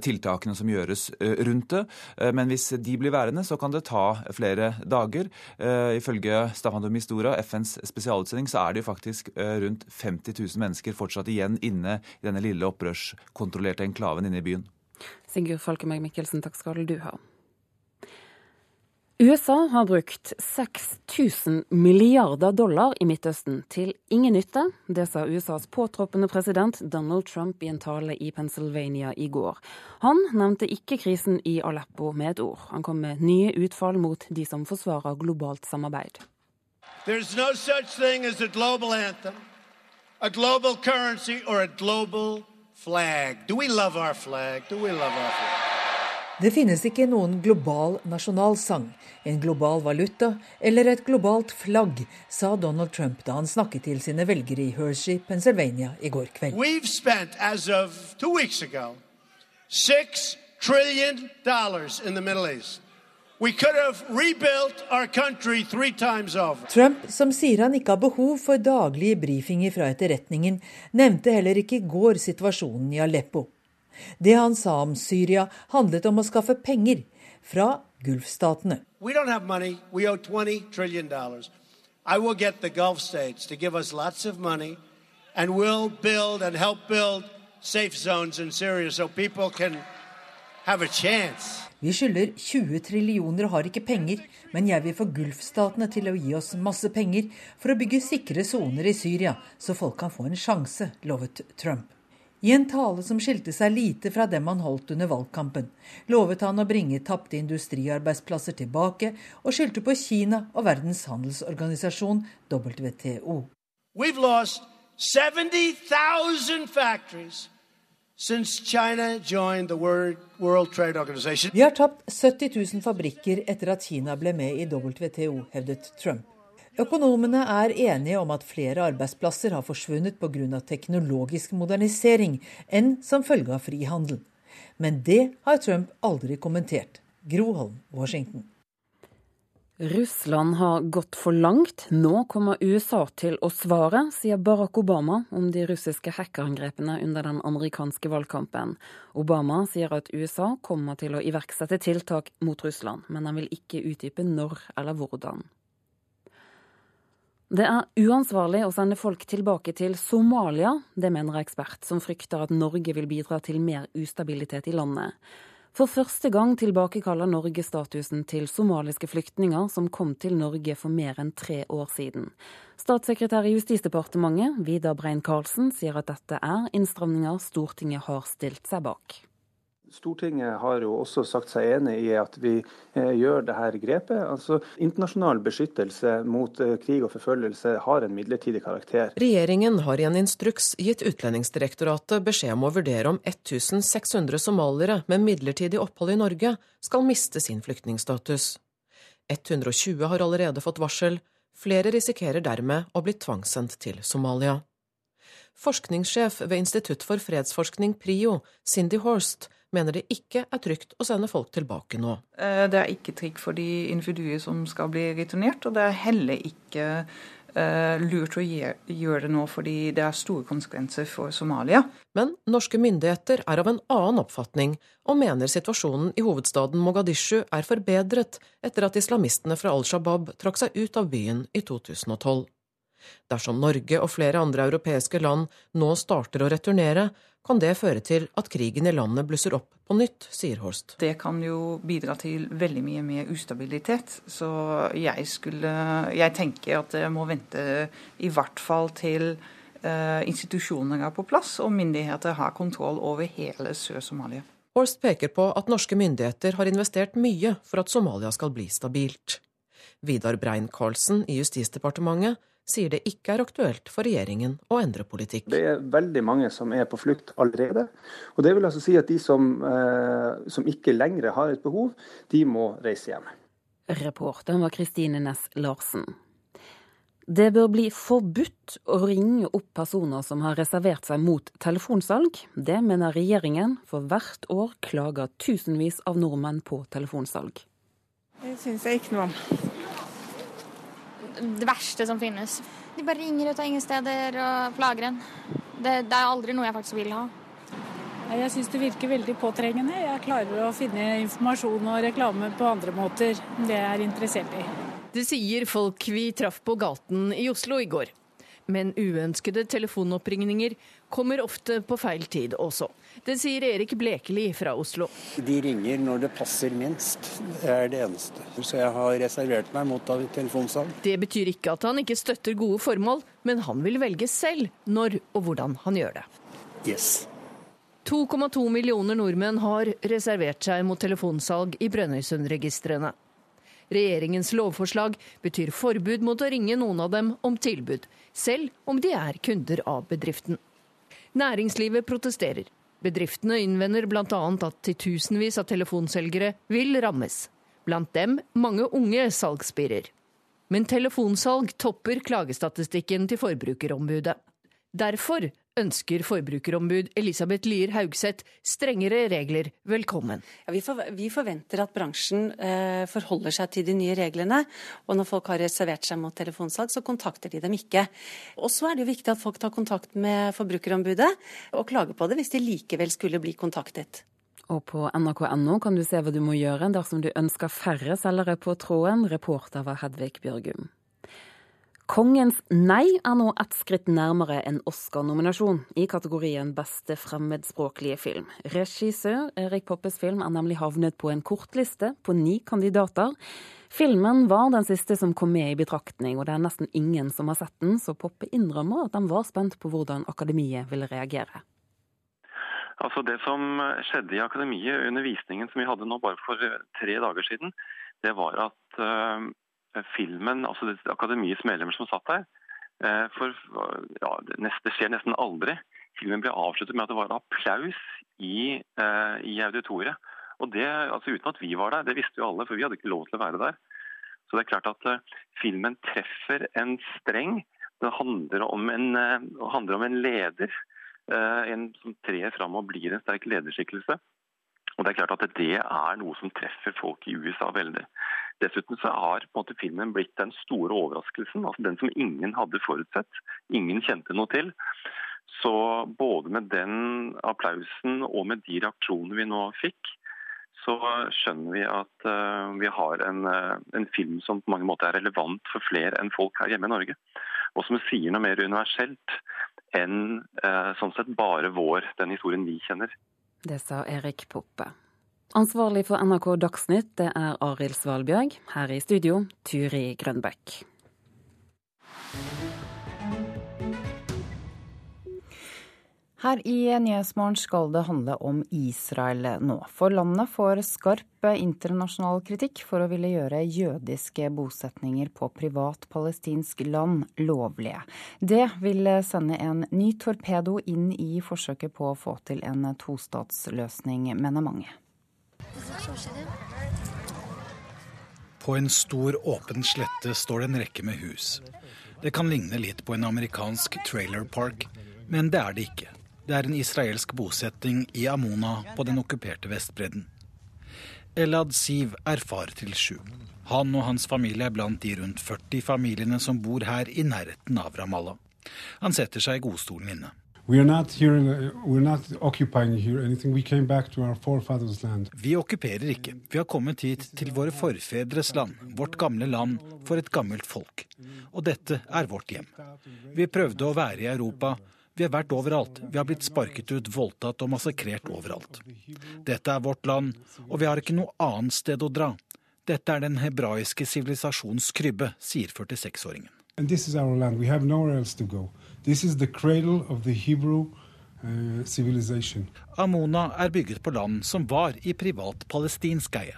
tiltakene som gjøres rundt det. men hvis de blir værende, så kan det ta flere dager. ifølge Staffan de Mistura, FNs spesialutsending, så er det jo faktisk rundt 50 000 mennesker fortsatt igjen inne i denne lille opprørskontrollerte enklaven inne i byen. Sigurd Falkenberg Mikkelsen, takk skal du ha. USA har brukt 6000 milliarder dollar i Midtøsten til ingen nytte. Det sa USAs påtroppende president Donald Trump i en tale i Pennsylvania i går. Han nevnte ikke krisen i Aleppo med et ord. Han kom med nye utfall mot de som forsvarer globalt samarbeid. No such thing as a global anthem, a global currency or a global flag. Do we love our flag? Do we love our flag? Det finnes ikke noen global nasjonalsang, en global valuta eller et globalt flagg, sa Donald Trump da han snakket til sine velgere i Hershey, Pennsylvania i går kveld. Spent, ago. Trump, som sier han ikke har behov for daglige brifinger fra etterretningen, nevnte heller ikke i går situasjonen i Aleppo. Det han sa om Syria, handlet om å skaffe penger fra Gulfstatene. I will get the Gulf states to give us lots of money, and we'll build and help build safe zones in Syria so people can have a chance. Vi skylder 20 trillioner og har ikke penger, men jeg vil få Gulfstatene til å gi oss masse penger for å bygge sikre soner i Syria, så folk kan få en sjanse, lovet Trump. I en tale som skilte seg lite fra dem han holdt under valgkampen, lovet han å bringe tapte industriarbeidsplasser tilbake, og skyldte på Kina og Verdens handelsorganisasjon, WTO. We've lost 70,000 factories since China joined the World Trade Organization. Vi har tapt 70 000 fabrikker etter at Kina ble med i WTO, hevdet Trump. Økonomene er enige om at flere arbeidsplasser har forsvunnet pga. teknologisk modernisering enn som følge av frihandel. Men det har Trump aldri kommentert. Groholm, Washington. Russland har gått for langt. Nå kommer USA til å svare, sier Barack Obama om de russiske hackerangrepene under den amerikanske valgkampen. Obama sier at USA kommer til å iverksette tiltak mot Russland, men han vil ikke utdype når eller hvordan. Det er uansvarlig å sende folk tilbake til Somalia, det mener ekspert, som frykter at Norge vil bidra til mer ustabilitet i landet. For første gang tilbakekaller Norge statusen til somaliske flyktninger som kom til Norge for mer enn tre år siden. Statssekretær i Justisdepartementet, Vidar Brein-Karlsen, sier at dette er innstramninger Stortinget har stilt seg bak. Stortinget har jo også sagt seg enig i at vi eh, gjør dette grepet. Altså, internasjonal beskyttelse mot eh, krig og forfølgelse har en midlertidig karakter. Regjeringen har i en instruks gitt Utlendingsdirektoratet beskjed om å vurdere om 1600 somaliere med midlertidig opphold i Norge skal miste sin flyktningstatus. 120 har allerede fått varsel. Flere risikerer dermed å bli tvangssendt til Somalia. Forskningssjef ved Institutt for fredsforskning, PRIO, Cindy Horst, mener det ikke er trygt å sende folk tilbake nå. Eh, det er ikke trygt for de individuer som skal bli returnert, og det er heller ikke uh, lurt å gjøre det nå fordi det er store konsekvenser for Somalia. Men norske myndigheter er av en annen oppfatning, og mener situasjonen i hovedstaden Mogadishu er forbedret etter at islamistene fra Al Shabaab trakk seg ut av byen i 2012. Dersom Norge og flere andre europeiske land nå starter å returnere, kan det føre til at krigen i landet blusser opp på nytt, sier Horst. Det kan jo bidra til veldig mye mer ustabilitet. Så jeg, skulle, jeg tenker at det må vente i hvert fall til eh, institusjonene er på plass og myndigheter har kontroll over hele Sør-Somalia. Horst peker på at norske myndigheter har investert mye for at Somalia skal bli stabilt. Vidar Brein-Karlsen i Justisdepartementet sier det ikke er aktuelt for regjeringen å endre politikk. Det er veldig mange som er på flukt allerede. Og det vil altså si at de som, eh, som ikke lenger har et behov, de må reise hjem. Reporteren var Kristine Næss Larsen. Det bør bli forbudt å ringe opp personer som har reservert seg mot telefonsalg. Det mener regjeringen, for hvert år klager tusenvis av nordmenn på telefonsalg. Det syns jeg ikke noe om det verste som finnes. De bare ringer ut av ingen steder og plager en. Det, det, er aldri noe jeg faktisk vil ha. Jeg syns det virker veldig påtrengende. Jeg klarer å finne informasjon og reklame på andre måter. Det jeg er interessert i. Det sier folk vi traff på gaten i Oslo i går. Men uønskede telefonoppringninger kommer ofte på feil tid også. Det sier Erik Blekeli fra Oslo. De ringer når det passer minst. Det er det eneste. Så jeg har reservert meg mot telefonsalg. Det betyr ikke at han ikke støtter gode formål, men han vil velge selv når og hvordan han gjør det. Yes. 2,2 millioner nordmenn har reservert seg mot telefonsalg i Brønnøysundregistrene. Regjeringens lovforslag betyr forbud mot å ringe noen av dem om tilbud, selv om de er kunder av bedriften. Næringslivet protesterer. Bedriftene innvender bl.a. at titusenvis av telefonselgere vil rammes. Blant dem mange unge salgsspirer. Men telefonsalg topper klagestatistikken til Forbrukerombudet. Derfor ønsker forbrukerombud Elisabeth Lier Haugseth strengere regler velkommen. Ja, vi, for, vi, forventer at bransjen eh, forholder seg til de nye reglene. Og når folk har reservert seg mot telefonsalg, så kontakter de dem ikke. Og så er det jo viktig at folk tar kontakt med Forbrukerombudet og klager på det hvis de likevel skulle bli kontaktet. Og på nrk.no kan du se hva du må gjøre dersom du ønsker færre selgere på tråden. Reporter var Hedvig Bjørgum. Kongens nei er nå ett skritt nærmere en Oscar-nominasjon i kategorien beste fremmedspråklige film. Regissør Erik Poppes film er nemlig havnet på en kortliste på ni kandidater. Filmen var den siste som kom med i betraktning, og det er nesten ingen som har sett den, så Poppe innrømmer at han var spent på hvordan akademiet ville reagere. Altså Det som skjedde i akademiet under visningen som vi hadde nå bare for tre dager siden, det var at Eh, filmen, altså akademiets medlemmer som satt der. Eh, for ja, det skjer nesten aldri. Filmen ble avsluttet med at det var applaus i, eh, i auditoriet. Og det, altså Uten at vi var der, det visste jo alle, for vi hadde ikke lov til å være der. Så det er klart at filmen treffer en streng. Det handler om en, handler om en leder. En som trer fram og blir en sterk lederskikkelse. Og det er klart at det er noe som treffer folk i USA veldig. Dessuten så har på en måte filmen blitt den store overraskelsen, altså den som ingen hadde forutsett. Ingen kjente noe til. Så både med den applausen og med de reaksjonene vi nå fikk, så skjønner vi at uh, vi har en, uh, en, film som på mange måter er relevant for flere enn folk her hjemme i Norge. Og som sier noe mer universelt enn uh, sånn sett bare vår, den historien vi kjenner. Det sa Erik Poppe. Ansvarlig for NRK Dagsnytt det er Arild Svalbjørg. Her i studio Turi Grønbekk. Her i Nyhetsmorgen skal det handle om Israel nå. For landet får skarp internasjonal kritikk for å ville gjøre jødiske bosetninger på privat palestinsk land lovlige. Det vil sende en ny torpedo inn i forsøket på å få til en tostatsløsning, mener mange. På en stor, åpen slette står det en rekke med hus. Det kan ligne litt på en amerikansk trailer park, men det er det ikke. Det er en israelsk bosetting i Amona på den okkuperte Vestbredden. Elad Siv er far til sju. Han og hans familie er blant de rundt 40 familiene som bor her i nærheten av Ramallah. Han setter seg i godstolen inne. We here. Vi okkuperer ikke. Vi har kommet hit til våre forfedres land, vårt gamle land for et gammelt folk. Og dette er vårt hjem. Vi prøvde å være i Europa. Vi har vært overalt. Vi har blitt sparket ut, voldtatt og massakrert overalt. Dette er vårt land, og vi har ikke noe annet sted å dra. Dette er den hebraiske sivilisasjons krybbe, sier 46-åringen. And this is land. We have nowhere else to go. This is the cradle of the Hebrew uh, civilization. Amona er bygget på land som var i privat palestinsk eie.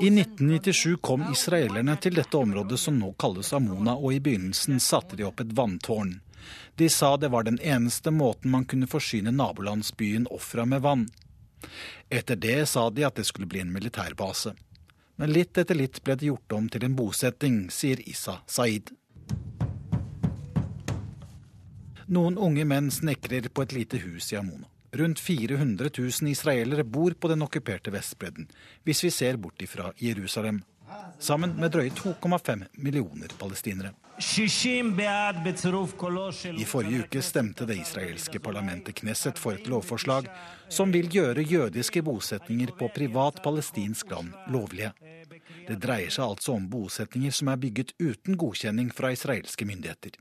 I 1997 kom israelerne til dette området som nå kalles Amona, og i begynnelsen satte de opp et vanntårn. De sa det var den eneste måten man kunne forsyne nabolandsbyen Ofra med vann. Etter det sa de at det skulle bli en militærbase. Men litt etter litt ble det gjort om til en bosetting, sier Isa Saeed. Noen unge menn snekrer på et lite hus i Amona. Rundt 400 000 israelere bor på den okkuperte Vestbredden, hvis vi ser bort ifra Jerusalem, sammen med drøye 2,5 millioner palestinere. I forrige uke stemte det israelske parlamentet Knesset for et lovforslag som vil gjøre jødiske bosetninger på privat palestinsk land lovlige. Det dreier seg altså om bosetninger som er bygget uten godkjenning fra israelske myndigheter.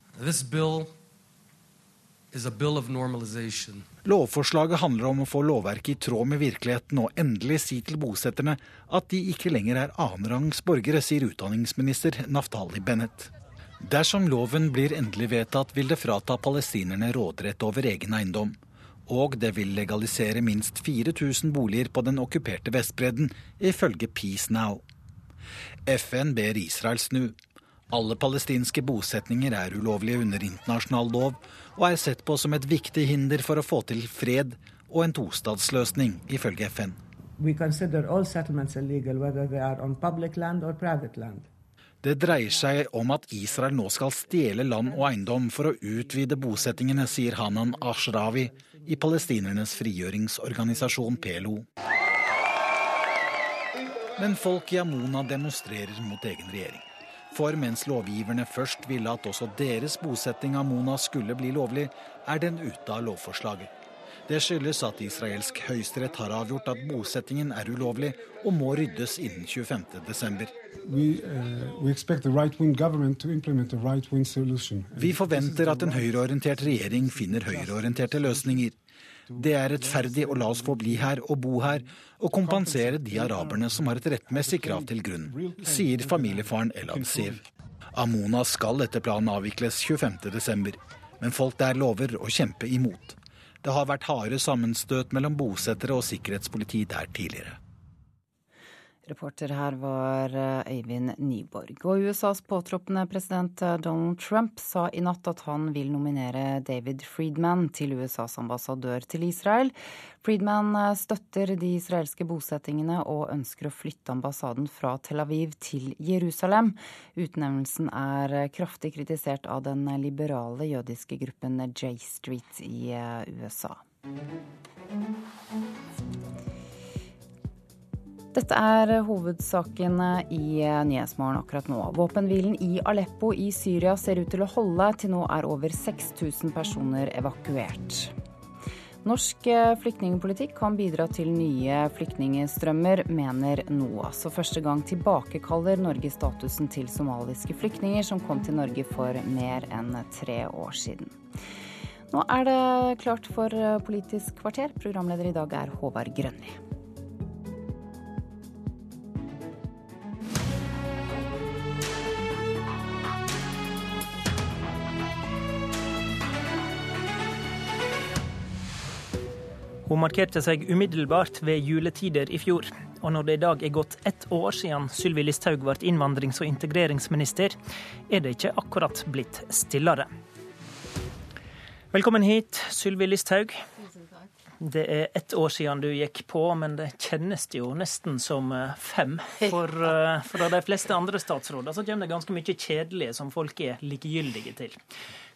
Lovforslaget handler om å få lovverket i tråd med virkeligheten og endelig si til bosetterne at de ikke lenger er annenrangs borgere, sier utdanningsminister Naftali Bennett. Dersom loven blir endelig vedtatt, vil det frata palestinerne råderett over egen eiendom. Og det vil legalisere minst 4000 boliger på den okkuperte Vestbredden, ifølge Peace Now. FN ber Israel snu. Alle palestinske bosetninger er ulovlige under internasjonal lov, og er sett på som et viktig hinder for å få til fred og en tostatsløsning, ifølge FN. Det dreier seg om at Israel nå skal stjele land og eiendom for å utvide bosettingene, sier Hanan Ashrawi i palestinernes frigjøringsorganisasjon PLO. Men folk i Amona demonstrerer mot egen regjering. For mens lovgiverne først ville at også deres bosetting av Mona skulle bli lovlig, er den ute av lovforslaget. Det skyldes at israelsk høyesterett har avgjort at bosettingen er ulovlig og må ryddes innen 25.12. Uh, Vi forventer at en høyreorientert regjering finner høyreorienterte løsninger. Det er rettferdig å la oss få bli her og bo her, og kompensere de araberne som har et rettmessig krav til grunn, sier familiefaren Elad Siv. Amona skal etter planen avvikles 25.12., men folk der lover å kjempe imot. Det har vært harde sammenstøt mellom bosettere og sikkerhetspoliti der tidligere. Reporter her var eh, Øyvind Nyborg. Og USAs påtroppende president eh, Donald Trump sa i natt at han vil nominere David Friedman til USAs ambassadør til Israel. Friedman eh, støtter de israelske bosettingene og ønsker å flytte ambassaden fra Tel Aviv til Jerusalem. Utnevnelsen er kraftig kritisert av den liberale jødiske gruppen J Street i USA. Dette er hovedsakene i Nyhetsmorgen akkurat nå. Våpenhvilen i Aleppo i Syria ser ut til å holde. Til nå er over 6000 personer evakuert. Norsk flyktningpolitikk kan bidra til nye flyktningstrømmer, mener NOAS. Og første gang tilbakekaller Norge statusen til somaliske flyktninger som kom til Norge for mer enn tre år siden. Nå er det klart for Politisk kvarter. Programleder i dag er Håvard Grønli. Hun markerte seg umiddelbart ved juletider i fjor. Og når det i dag er gått ett år siden Sylvi Listhaug ble innvandrings- og integreringsminister, er det ikke akkurat blitt stillere. Velkommen hit, Sylvi Listhaug. Det er ett år siden du gikk på, men det kjennes jo nesten som eh, fem. For, eh, for de fleste andre statsråder så kommer det ganske mye kjedelige som folk er likegyldige til.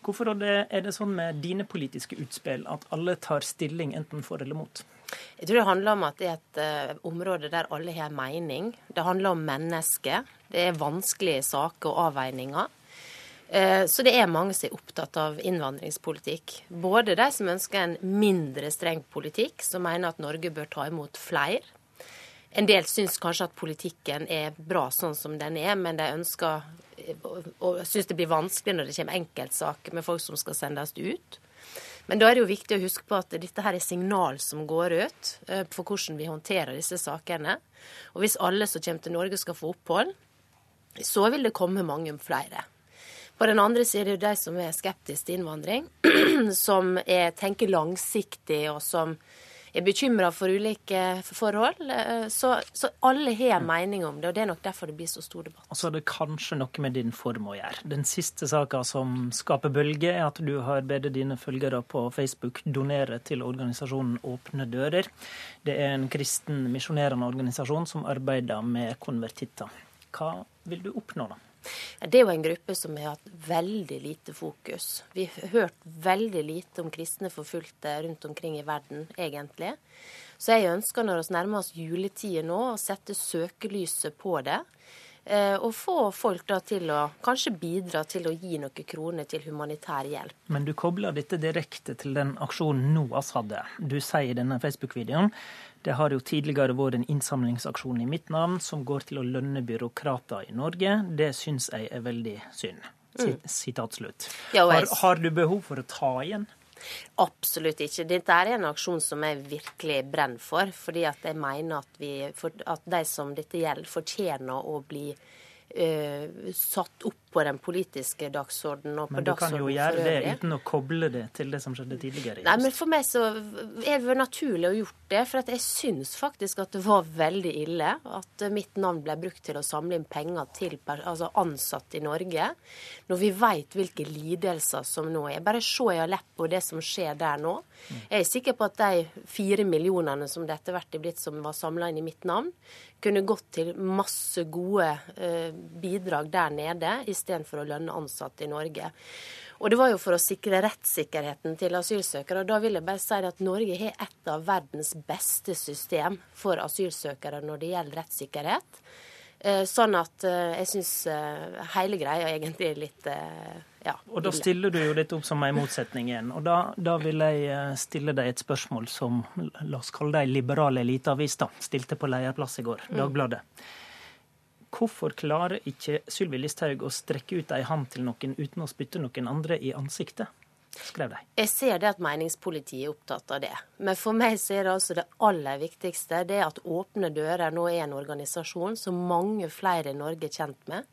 Hvorfor er det sånn med dine politiske utspill at alle tar stilling enten for eller mot? Jeg tror det handler om at det er et uh, område der alle har mening. Det handler om mennesker. Det er vanskelige saker og avveininger. Uh, så det er mange som er opptatt av innvandringspolitikk. Både de som ønsker en mindre streng politikk, som mener at Norge bør ta imot flere. En del syns kanskje at politikken er bra sånn som den er, men de ønsker og syns det blir vanskelig når det kommer enkeltsaker med folk som skal sendes ut. Men da er det jo viktig å huske på at dette her er signal som går ut eh, for hvordan vi håndterer disse sakene. Og hvis alle som kommer til Norge skal få opphold, så vil det komme mange flere. På den andre siden er det de som er skeptiske til innvandring, som er, tenker langsiktig, og som er bekymra for ulike forhold. Eh, så, så alle har en mening om det, og det er nok derfor det blir så stor debatt. Og så er det kanskje noe med din form å gjøre. Den siste saka som skaper bølge, er at du har bedt dine følgere på Facebook donere til organisasjonen Åpne dører. Det er en kristen misjonerende organisasjon som arbeider med konvertitter. Hva vil du oppnå, da? Det er jo en gruppe som har hatt veldig lite fokus. Vi har hørt veldig lite om kristne forfulgte rundt omkring i verden, egentlig. Så jeg ønsker når vi nærmer oss juletider nå, å sette søkelyset på det. Eh, og få folk da til å kanskje bidra til å gi noen kroner til humanitær hjelp. Men du kobler dette direkte til den aksjonen NOAS hadde. Du sier i denne Facebook-videoen det har jo tidligere vært en innsamlingsaksjon i mitt navn som går til å lønne byråkrater i Norge. Det syns jeg er veldig synd. Mm. Sitat slutt. Har, har du behov for å ta igjen? Absolutt ikke. Dette er en aksjon som jeg virkelig brenner for. fordi at jeg mener at, vi, at de som dette gjelder, fortjener å bli uh, satt opp på den politiske dagsordenen og på Men du kan jo gjøre det uten å koble det til det som skjedde tidligere? Nei, men For meg så er det naturlig å ha gjort det. For jeg syns faktisk at det var veldig ille at mitt navn ble brukt til å samle inn penger til altså ansatte i Norge, når vi vet hvilke lidelser som nå er. Bare se i Aleppo det som skjer der nå. Jeg er sikker på at de fire millionene som det etter hvert er blitt som var samla inn i mitt navn, kunne gått til masse gode eh, bidrag der nede. i istedenfor å lønne ansatte i Norge. Og det var jo for å sikre rettssikkerheten til asylsøkere. Og da vil jeg bare si at Norge har et av verdens beste system for asylsøkere når det gjelder rettssikkerhet. Eh, sånn at eh, jeg syns eh, hele greia egentlig er litt ja, Og da stiller du jo dette opp som en motsetning igjen. Og da, da, vil jeg stille deg et spørsmål som la oss kalle det ei liberal eliteavis, da. Stilte på lederplass i går, mm. Dagbladet. Hvorfor klarer ikke Sylvi Listhaug å strekke ut ei hand til noen uten å spytte noen andre i ansiktet? skrev de. Jeg ser det at meningspolitiet er opptatt av det. Men for meg så er det altså det aller viktigste det at Åpne dører nå er en organisasjon som mange flere i Norge er kjent med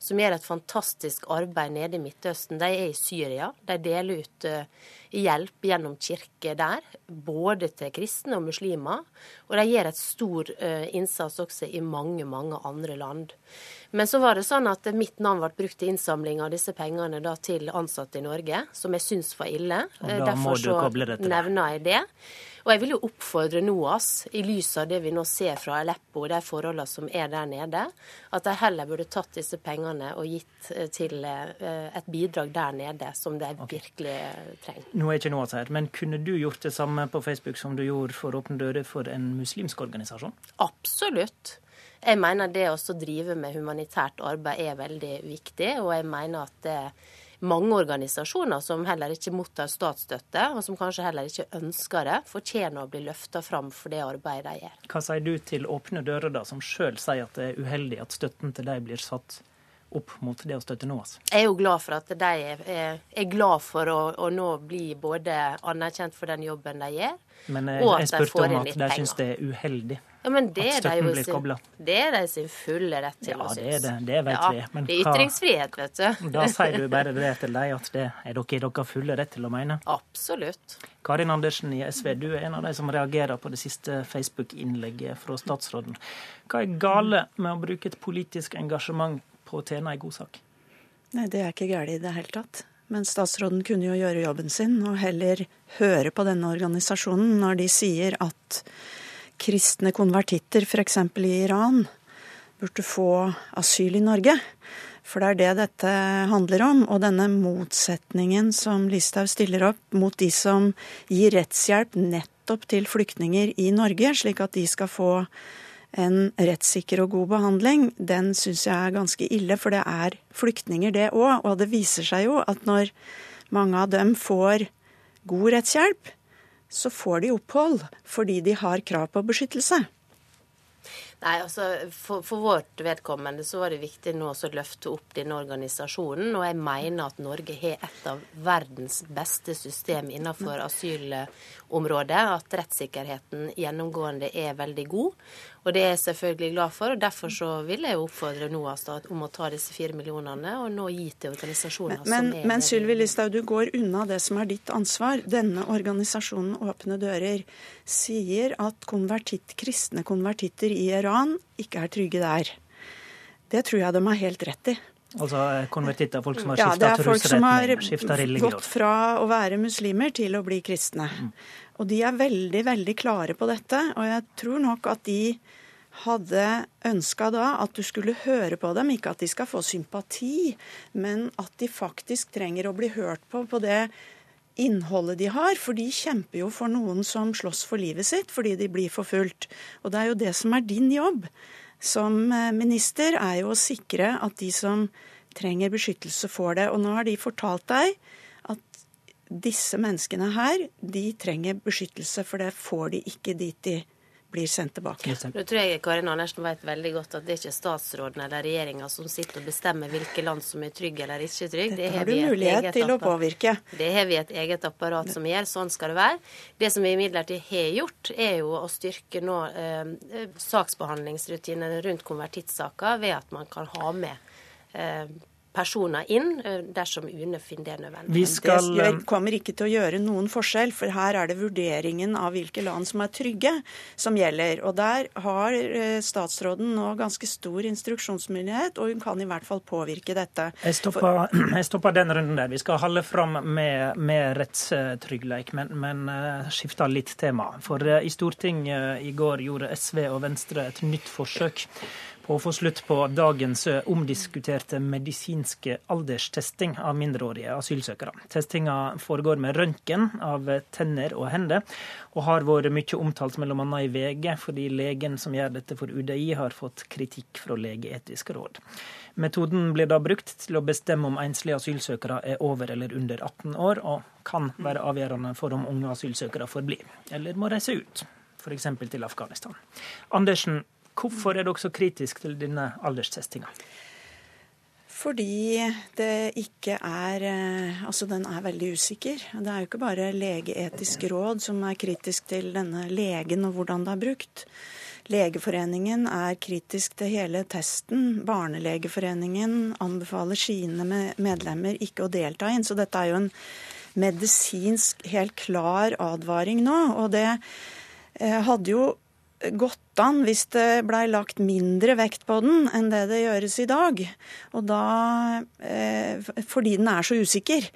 som gjør et fantastisk arbeid nede i Midtøsten. De er i Syria. De deler ut uh, hjelp gjennom kirke der, både til kristne og muslimer. Og de gjør et stor uh, innsats også i mange, mange andre land. Men så var det sånn at mitt navn ble brukt til innsamling av disse pengene da, til ansatte i Norge, som jeg syns var ille. Og da Derfor det. nevner jeg det. Og jeg vil jo oppfordre NOAS, i lys av det vi nå ser fra Aleppo og de forholdene som er der nede, at de heller burde tatt disse pengene og gitt eh, til eh, et bidrag der nede, som de virkelig trenger. Nå er ikke NOAS her, men kunne du gjort det samme på Facebook som du gjorde for Åpne dører for en muslimsk organisasjon? Absolutt. Jeg mener det å drive med humanitært arbeid er veldig viktig, og jeg mener at det mange organisasjoner som heller ikke mottar statsstøtte, og som kanskje heller ikke ønsker det, fortjener å bli løfta fram for det arbeidet de gjør. Hva sier du til Åpne dører, da, som sjøl sier at det er uheldig at støtten til dem blir satt opp mot det å støtte NOAS? Jeg er jo glad for at de er, er glad for å, å, nå bli både anerkjent for den jobben de gjør, Men jeg, jeg spurte om at de syns det er uheldig ja, men det at støtten blir kobla. Det er de sin fulle rett til ja, å synes. Ja, det er det. Det vet ja, vi. Men det er ytringsfrihet, vet du. Da sier du bare det til dem at det er dere i deres fulle rett til å mene? Absolutt. Karin Andersen i SV, du er en av de som reagerer på det siste Facebook-innlegget fra statsråden. Hva er gale med å bruke et politisk engasjement på å tjene en god sak? Nei, det er ikke galt i det hele tatt. Men statsråden kunne jo gjøre jobben sin og heller høre på denne organisasjonen når de sier at kristne konvertitter, f.eks. i Iran, burde få asyl i Norge. For det er det dette handler om. Og denne motsetningen som Listhaug stiller opp mot de som gir rettshjelp nettopp til flyktninger i Norge, slik at de skal få en rettssikker og god behandling, den syns jeg er ganske ille. For det er flyktninger, det òg. Og det viser seg jo at når mange av dem får god rettshjelp, så får de opphold fordi de har krav på beskyttelse. Nei, altså for, for, vårt vedkommende så var det viktig nå å løfte opp denne organisasjonen. Og jeg mener at Norge har et av verdens beste system innenfor asylområdet. At rettssikkerheten gjennomgående er veldig god. Og det er jeg selvfølgelig glad for. og Derfor så vil jeg oppfordre NOAS om å ta disse fire millionene og nå gi til organisasjoner men, som er Men Sylvi Listhaug, du går unna det som er ditt ansvar. Denne organisasjonen Åpne dører sier at konvertitt, kristne konvertitter i Iran ikke er trygge der. Det tror jeg de har helt rett i. Altså konvertitter, folk som har skifta ja, trosretning, skifta religion? Gått fra å være muslimer til å bli kristne. Mm. Og de er veldig, veldig klare på dette. Og jeg tror nok at de hadde ønska da at du skulle høre på dem. Ikke at de skal få sympati, men at de faktisk trenger å bli hørt på på det innholdet de har. For de kjemper jo for noen som slåss for livet sitt fordi de blir forfulgt. Og det er jo det som er din jobb. Som minister, er jo å sikre at de som trenger beskyttelse, får det. Og nå har de fortalt deg at disse menneskene her, de trenger beskyttelse, for det får de ikke dit de blir sendt tilbake. Nå tror jeg Karin Andersen vet veldig godt at det er ikke statsråden eller regjeringa som sitter og bestemmer hvilke land som er trygge eller ikke trygge. Det har du mulighet til å påvirke. Det har vi et eget apparat som gjør. Sånn skal det være. Det som vi imidlertid har gjort, er jo å styrke nå eh, saksbehandlingsrutinene rundt konvertittsaker ved at man kan ha med eh, personer inn eh, dersom UNE finner det nødvendig. Skal... Det eh, kommer ikke til å gjøre noen forskjell, for her er det vurderingen av hvilke land som er trygge, som gjelder. Og der har eh, statsråden nå ganske stor instruksjonsmyndighet, og hun kan i hvert fall påvirke dette. Jeg stopper, jeg stopper den runden der. Vi skal holde fram med, med rettstrygghet, men, men skifter litt tema. For i Stortinget i går gjorde SV og Venstre et nytt forsøk på å få slutt på dagens eh, omdiskuterte medisinske alderstesting av mindreårige asylsøkere. Testinga foregår med røntgen av tenner og hender, og har vært mye omtalt bl.a. i VG, fordi legen som gjør dette for UDI, har fått kritikk fra Legeetisk råd. Metoden blir da brukt til å bestemme om enslige asylsøkere er over eller under 18 år, og kan være avgjørende for om unge asylsøkere får bli, eller må reise ut, f.eks. til Afghanistan. Andersen, Hvorfor er dere så kritiske til denne alderstestinga? Fordi det ikke er eh, Altså, den er veldig usikker. Det er jo ikke bare Legeetisk råd som er kritisk til denne legen og hvordan det er brukt. Legeforeningen er kritisk til hele testen. Barnelegeforeningen anbefaler sine medlemmer ikke å delta inn. Så dette er jo en medisinsk helt klar advaring nå. Og det eh, hadde jo gått an hvis det blei lagt mindre vekt på den enn det det gjøres i dag. Og da eh, Fordi den er så usikker.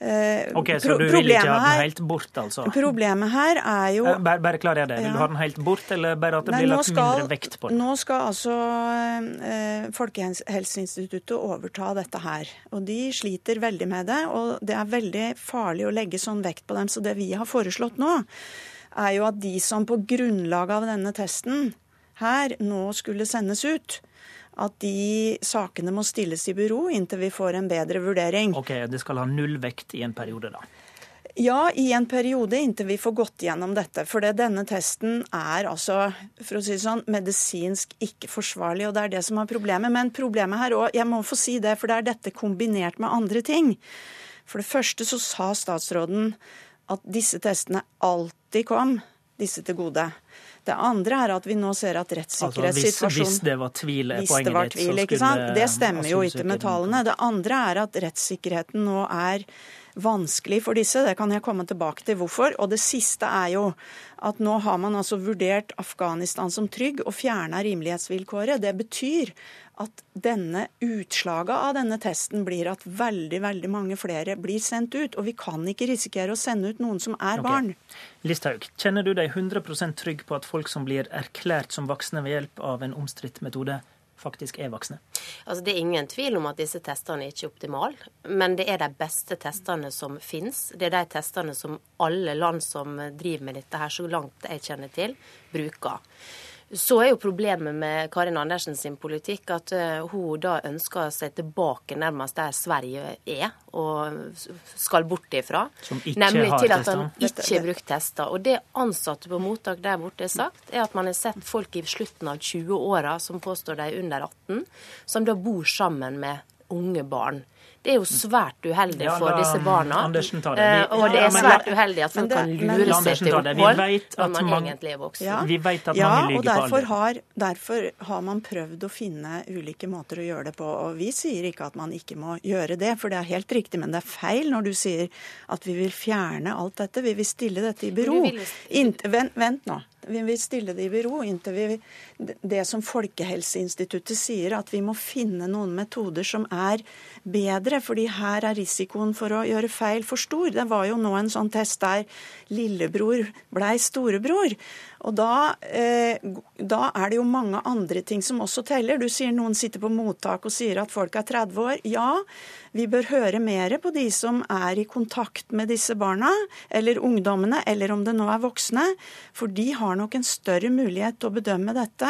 Eh, ok, Så du vil ikke ha den helt bort, altså? Problemet her er jo eh, Bare, bare jeg det. Vil du ha den helt bort, eller bare at det Nei, blir lagt skal, mindre vekt på den? Nå skal altså eh, Folkehelseinstituttet overta dette her. Og de sliter veldig med det. Og det er veldig farlig å legge sånn vekt på dem. Så det vi har foreslått nå, er jo at de som på grunnlag av denne testen her nå skulle sendes ut, at de sakene må stilles i bero inntil vi får en bedre vurdering. Ok, Det skal ha null vekt i en periode, da? Ja, i en periode inntil vi får gått gjennom dette. For denne testen er altså, for å si det sånn, medisinsk ikke forsvarlig. Og det er det som er problemet. Men problemet her òg, jeg må få si det, for det er dette kombinert med andre ting. For det første så sa statsråden at disse testene alltid kom disse til gode. Det andre er at vi nå ser at rettssikkerhetssituasjonen altså hvis, hvis, det var tvil, er poenget ditt, så skulle Det stemmer jo ikke med tallene. Det andre er at rettssikkerheten nå er vanskelig for disse. Det kan jeg komme tilbake til hvorfor. Og det siste er jo at nå har man altså vurdert Afghanistan som trygg og fjerna rimelighetsvilkåret. Det betyr at denne utslaget av denne testen blir at veldig veldig mange flere blir sendt ut. Og vi kan ikke risikere å sende ut noen som er okay. barn. Listhaug, kjenner du deg 100% trygg på at folk som blir erklært som voksne ved hjelp av en omstridt metode, faktisk er voksne? Altså, det er ingen tvil om at disse testene er ikke er optimale, men det er de beste testene som finnes. Det er de testene som alle land som driver med dette her, så langt jeg kjenner til, bruker. Så er jo problemet med Karin Andersen sin politikk at uh, hun da ønsker seg tilbake nærmest der Sverige er og skal bort ifra. Nemlig til at han ikke har brukt tester. Og det ansatte på mottak der borte har sagt, er at man har sett folk i slutten av 20-åra som påstår de er under 18, som da bor sammen med unge barn. Det er jo svært uheldig ja, for disse barna. Andersen tar det. Vi, eh, og det er svært uheldig at folk kan lure seg til opphold når man man egentlig er voksen. Ja, vi vet at ja, mange lyver på alder. Har, derfor har man prøvd å finne ulike måter å gjøre det på. Og vi sier ikke at man ikke må gjøre det, for det er helt riktig. Men det er feil når du sier at vi vil fjerne alt dette. Vi vil stille dette i bero. Vent, vent nå. Vi vil stille det i bero inntil vi Det som Folkehelseinstituttet sier, at vi må finne noen metoder som er bedre, fordi her er risikoen for å gjøre feil for stor. Det var jo nå en sånn test der lillebror blei storebror. Og da, eh, da, er det jo mange andre ting som også teller. Du sier noen sitter på mottak og sier at folk er 30 år. Ja, vi bør høre mer på de som er i kontakt med disse barna, eller ungdommene, eller om det nå er voksne. For de har nok en større mulighet til å bedømme dette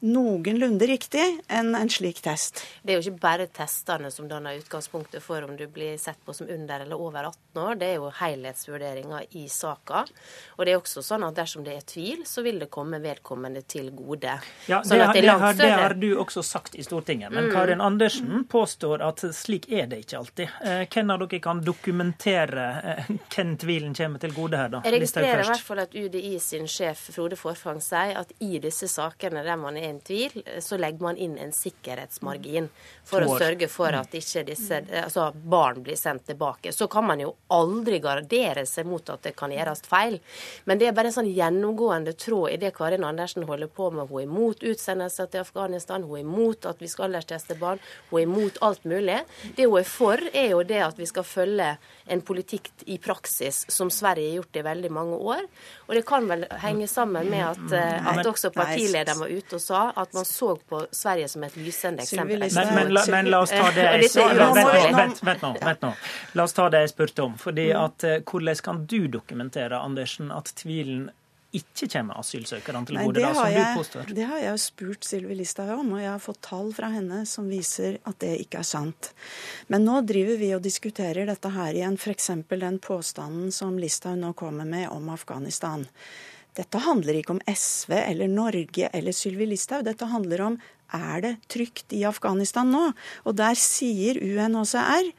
noenlunde riktig enn en slik test. Det er jo ikke bare testene som danner utgangspunktet for om du blir sett på som under eller over 18 år. Det er jo helhetsvurderinga i saka. Og det er også sånn at dersom det er tvil, så vil det komme vedkommende til gode. Ja, sånn det, det, det, har, det, har, du også sagt i Stortinget. Men mm. Karin Andersen påstår at slik er det ikke alltid. Eh, hvem av dere kan dokumentere eh, hvem tvilen kommer til gode her, da? Jeg registrerer i hvert fall at UDI sin sjef Frode Forfang sier at i disse sakene der man er en tvil, så legger man inn en sikkerhetsmargin for å sørge for at ikke disse altså barn blir sendt tilbake. Så kan man jo aldri gardere seg mot at det kan gjøres feil. Men det er bare en sånn gjennomgående tråd i det Karin Andersen holder på med. Hun er imot utsendelser til Afghanistan, hun er imot at vi skal aldersteste barn, hun er imot alt mulig. Det hun er for, er jo det at vi skal følge en politikk i praksis som Sverige har gjort i veldig mange år. Og det kan vel henge sammen med at, eh, at også partilederen var ute og sa at man så på Sverige som et lysende eksempel. Men, men, la, men la oss ta det jeg vent, vent, nå, vent nå. La oss ta det jeg spurte om. fordi mm. at eh, Hvordan kan du dokumentere Andersen, at tvilen ikke kommer asylsøkerne til gode, da, som jeg, du påstår? Det har jeg jo spurt Sylvi Listhaug om, og jeg har fått tall fra henne som viser at det ikke er sant. Men nå driver vi og diskuterer dette her igjen, f.eks. den påstanden som Listhaug nå kommer med om Afghanistan. Dette handler ikke om SV eller Norge eller Sylvi Listhaug. Dette handler om er det trygt i Afghanistan nå? Og der sier UNHCR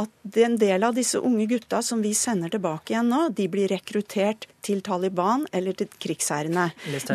at en del av disse unge gutta som vi sender tilbake igjen nå, de blir rekruttert til Taliban eller til krigsherrene.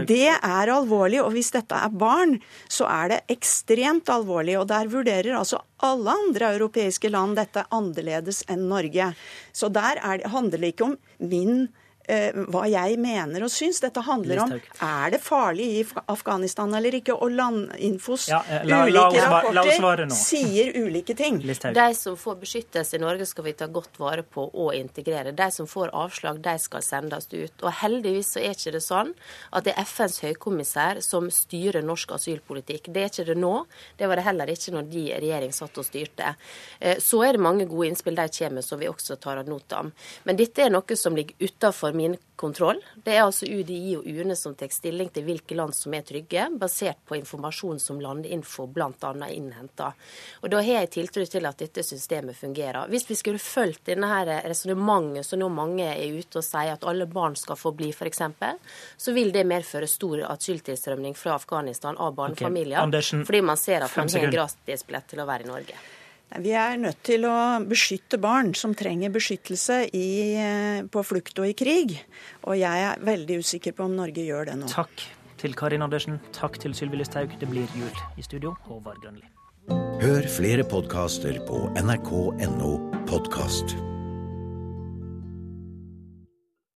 Det er alvorlig, og hvis dette er barn, så er det ekstremt alvorlig. Og der vurderer altså alle andre europeiske land dette annerledes enn Norge. Så der det, handler det ikke om min hva jeg mener og syns. Dette handler om er det farlig i Afghanistan eller ikke. Og Landinfos ja, la, la, ulike rapporter sier ulike ting. De som får beskyttelse i Norge, skal vi ta godt vare på og integrere. De som får avslag, de skal sendes ut. Og heldigvis så er ikke det sånn at det er FNs høykommissær som styrer norsk asylpolitikk. Det er ikke det nå. Det var det heller ikke når de i regjering satt og styrte. Eh, så er det mange gode innspill de kommer som vi også tar ad notam. Men dette er noe som ligger utafor min kontroll. Det er altså UDI og UNE som tar stilling til hvilke land som er trygge, basert på informasjon som Landinfo bl.a. innhenter. Og Da har jeg tiltro til at dette systemet fungerer. Hvis vi skulle fulgt denne resonnementet som nå mange er ute og sier, at alle barn skal få bli f.eks., så vil det medføre stor asyltilstrømning fra Afghanistan av barnefamilier. Okay. fordi man ser at man har en gratisbillett til å være i Norge. Vi er nødt til å beskytte barn som trenger beskyttelse i, eh, på flukt og i krig. Og jeg er veldig usikker på om Norge gjør det nå. Takk til Karin Andersen. Takk til Sylvi Listhaug. Det blir jul i studio. Håvard Grønli. Hør flere podkaster på nrk.no podkast.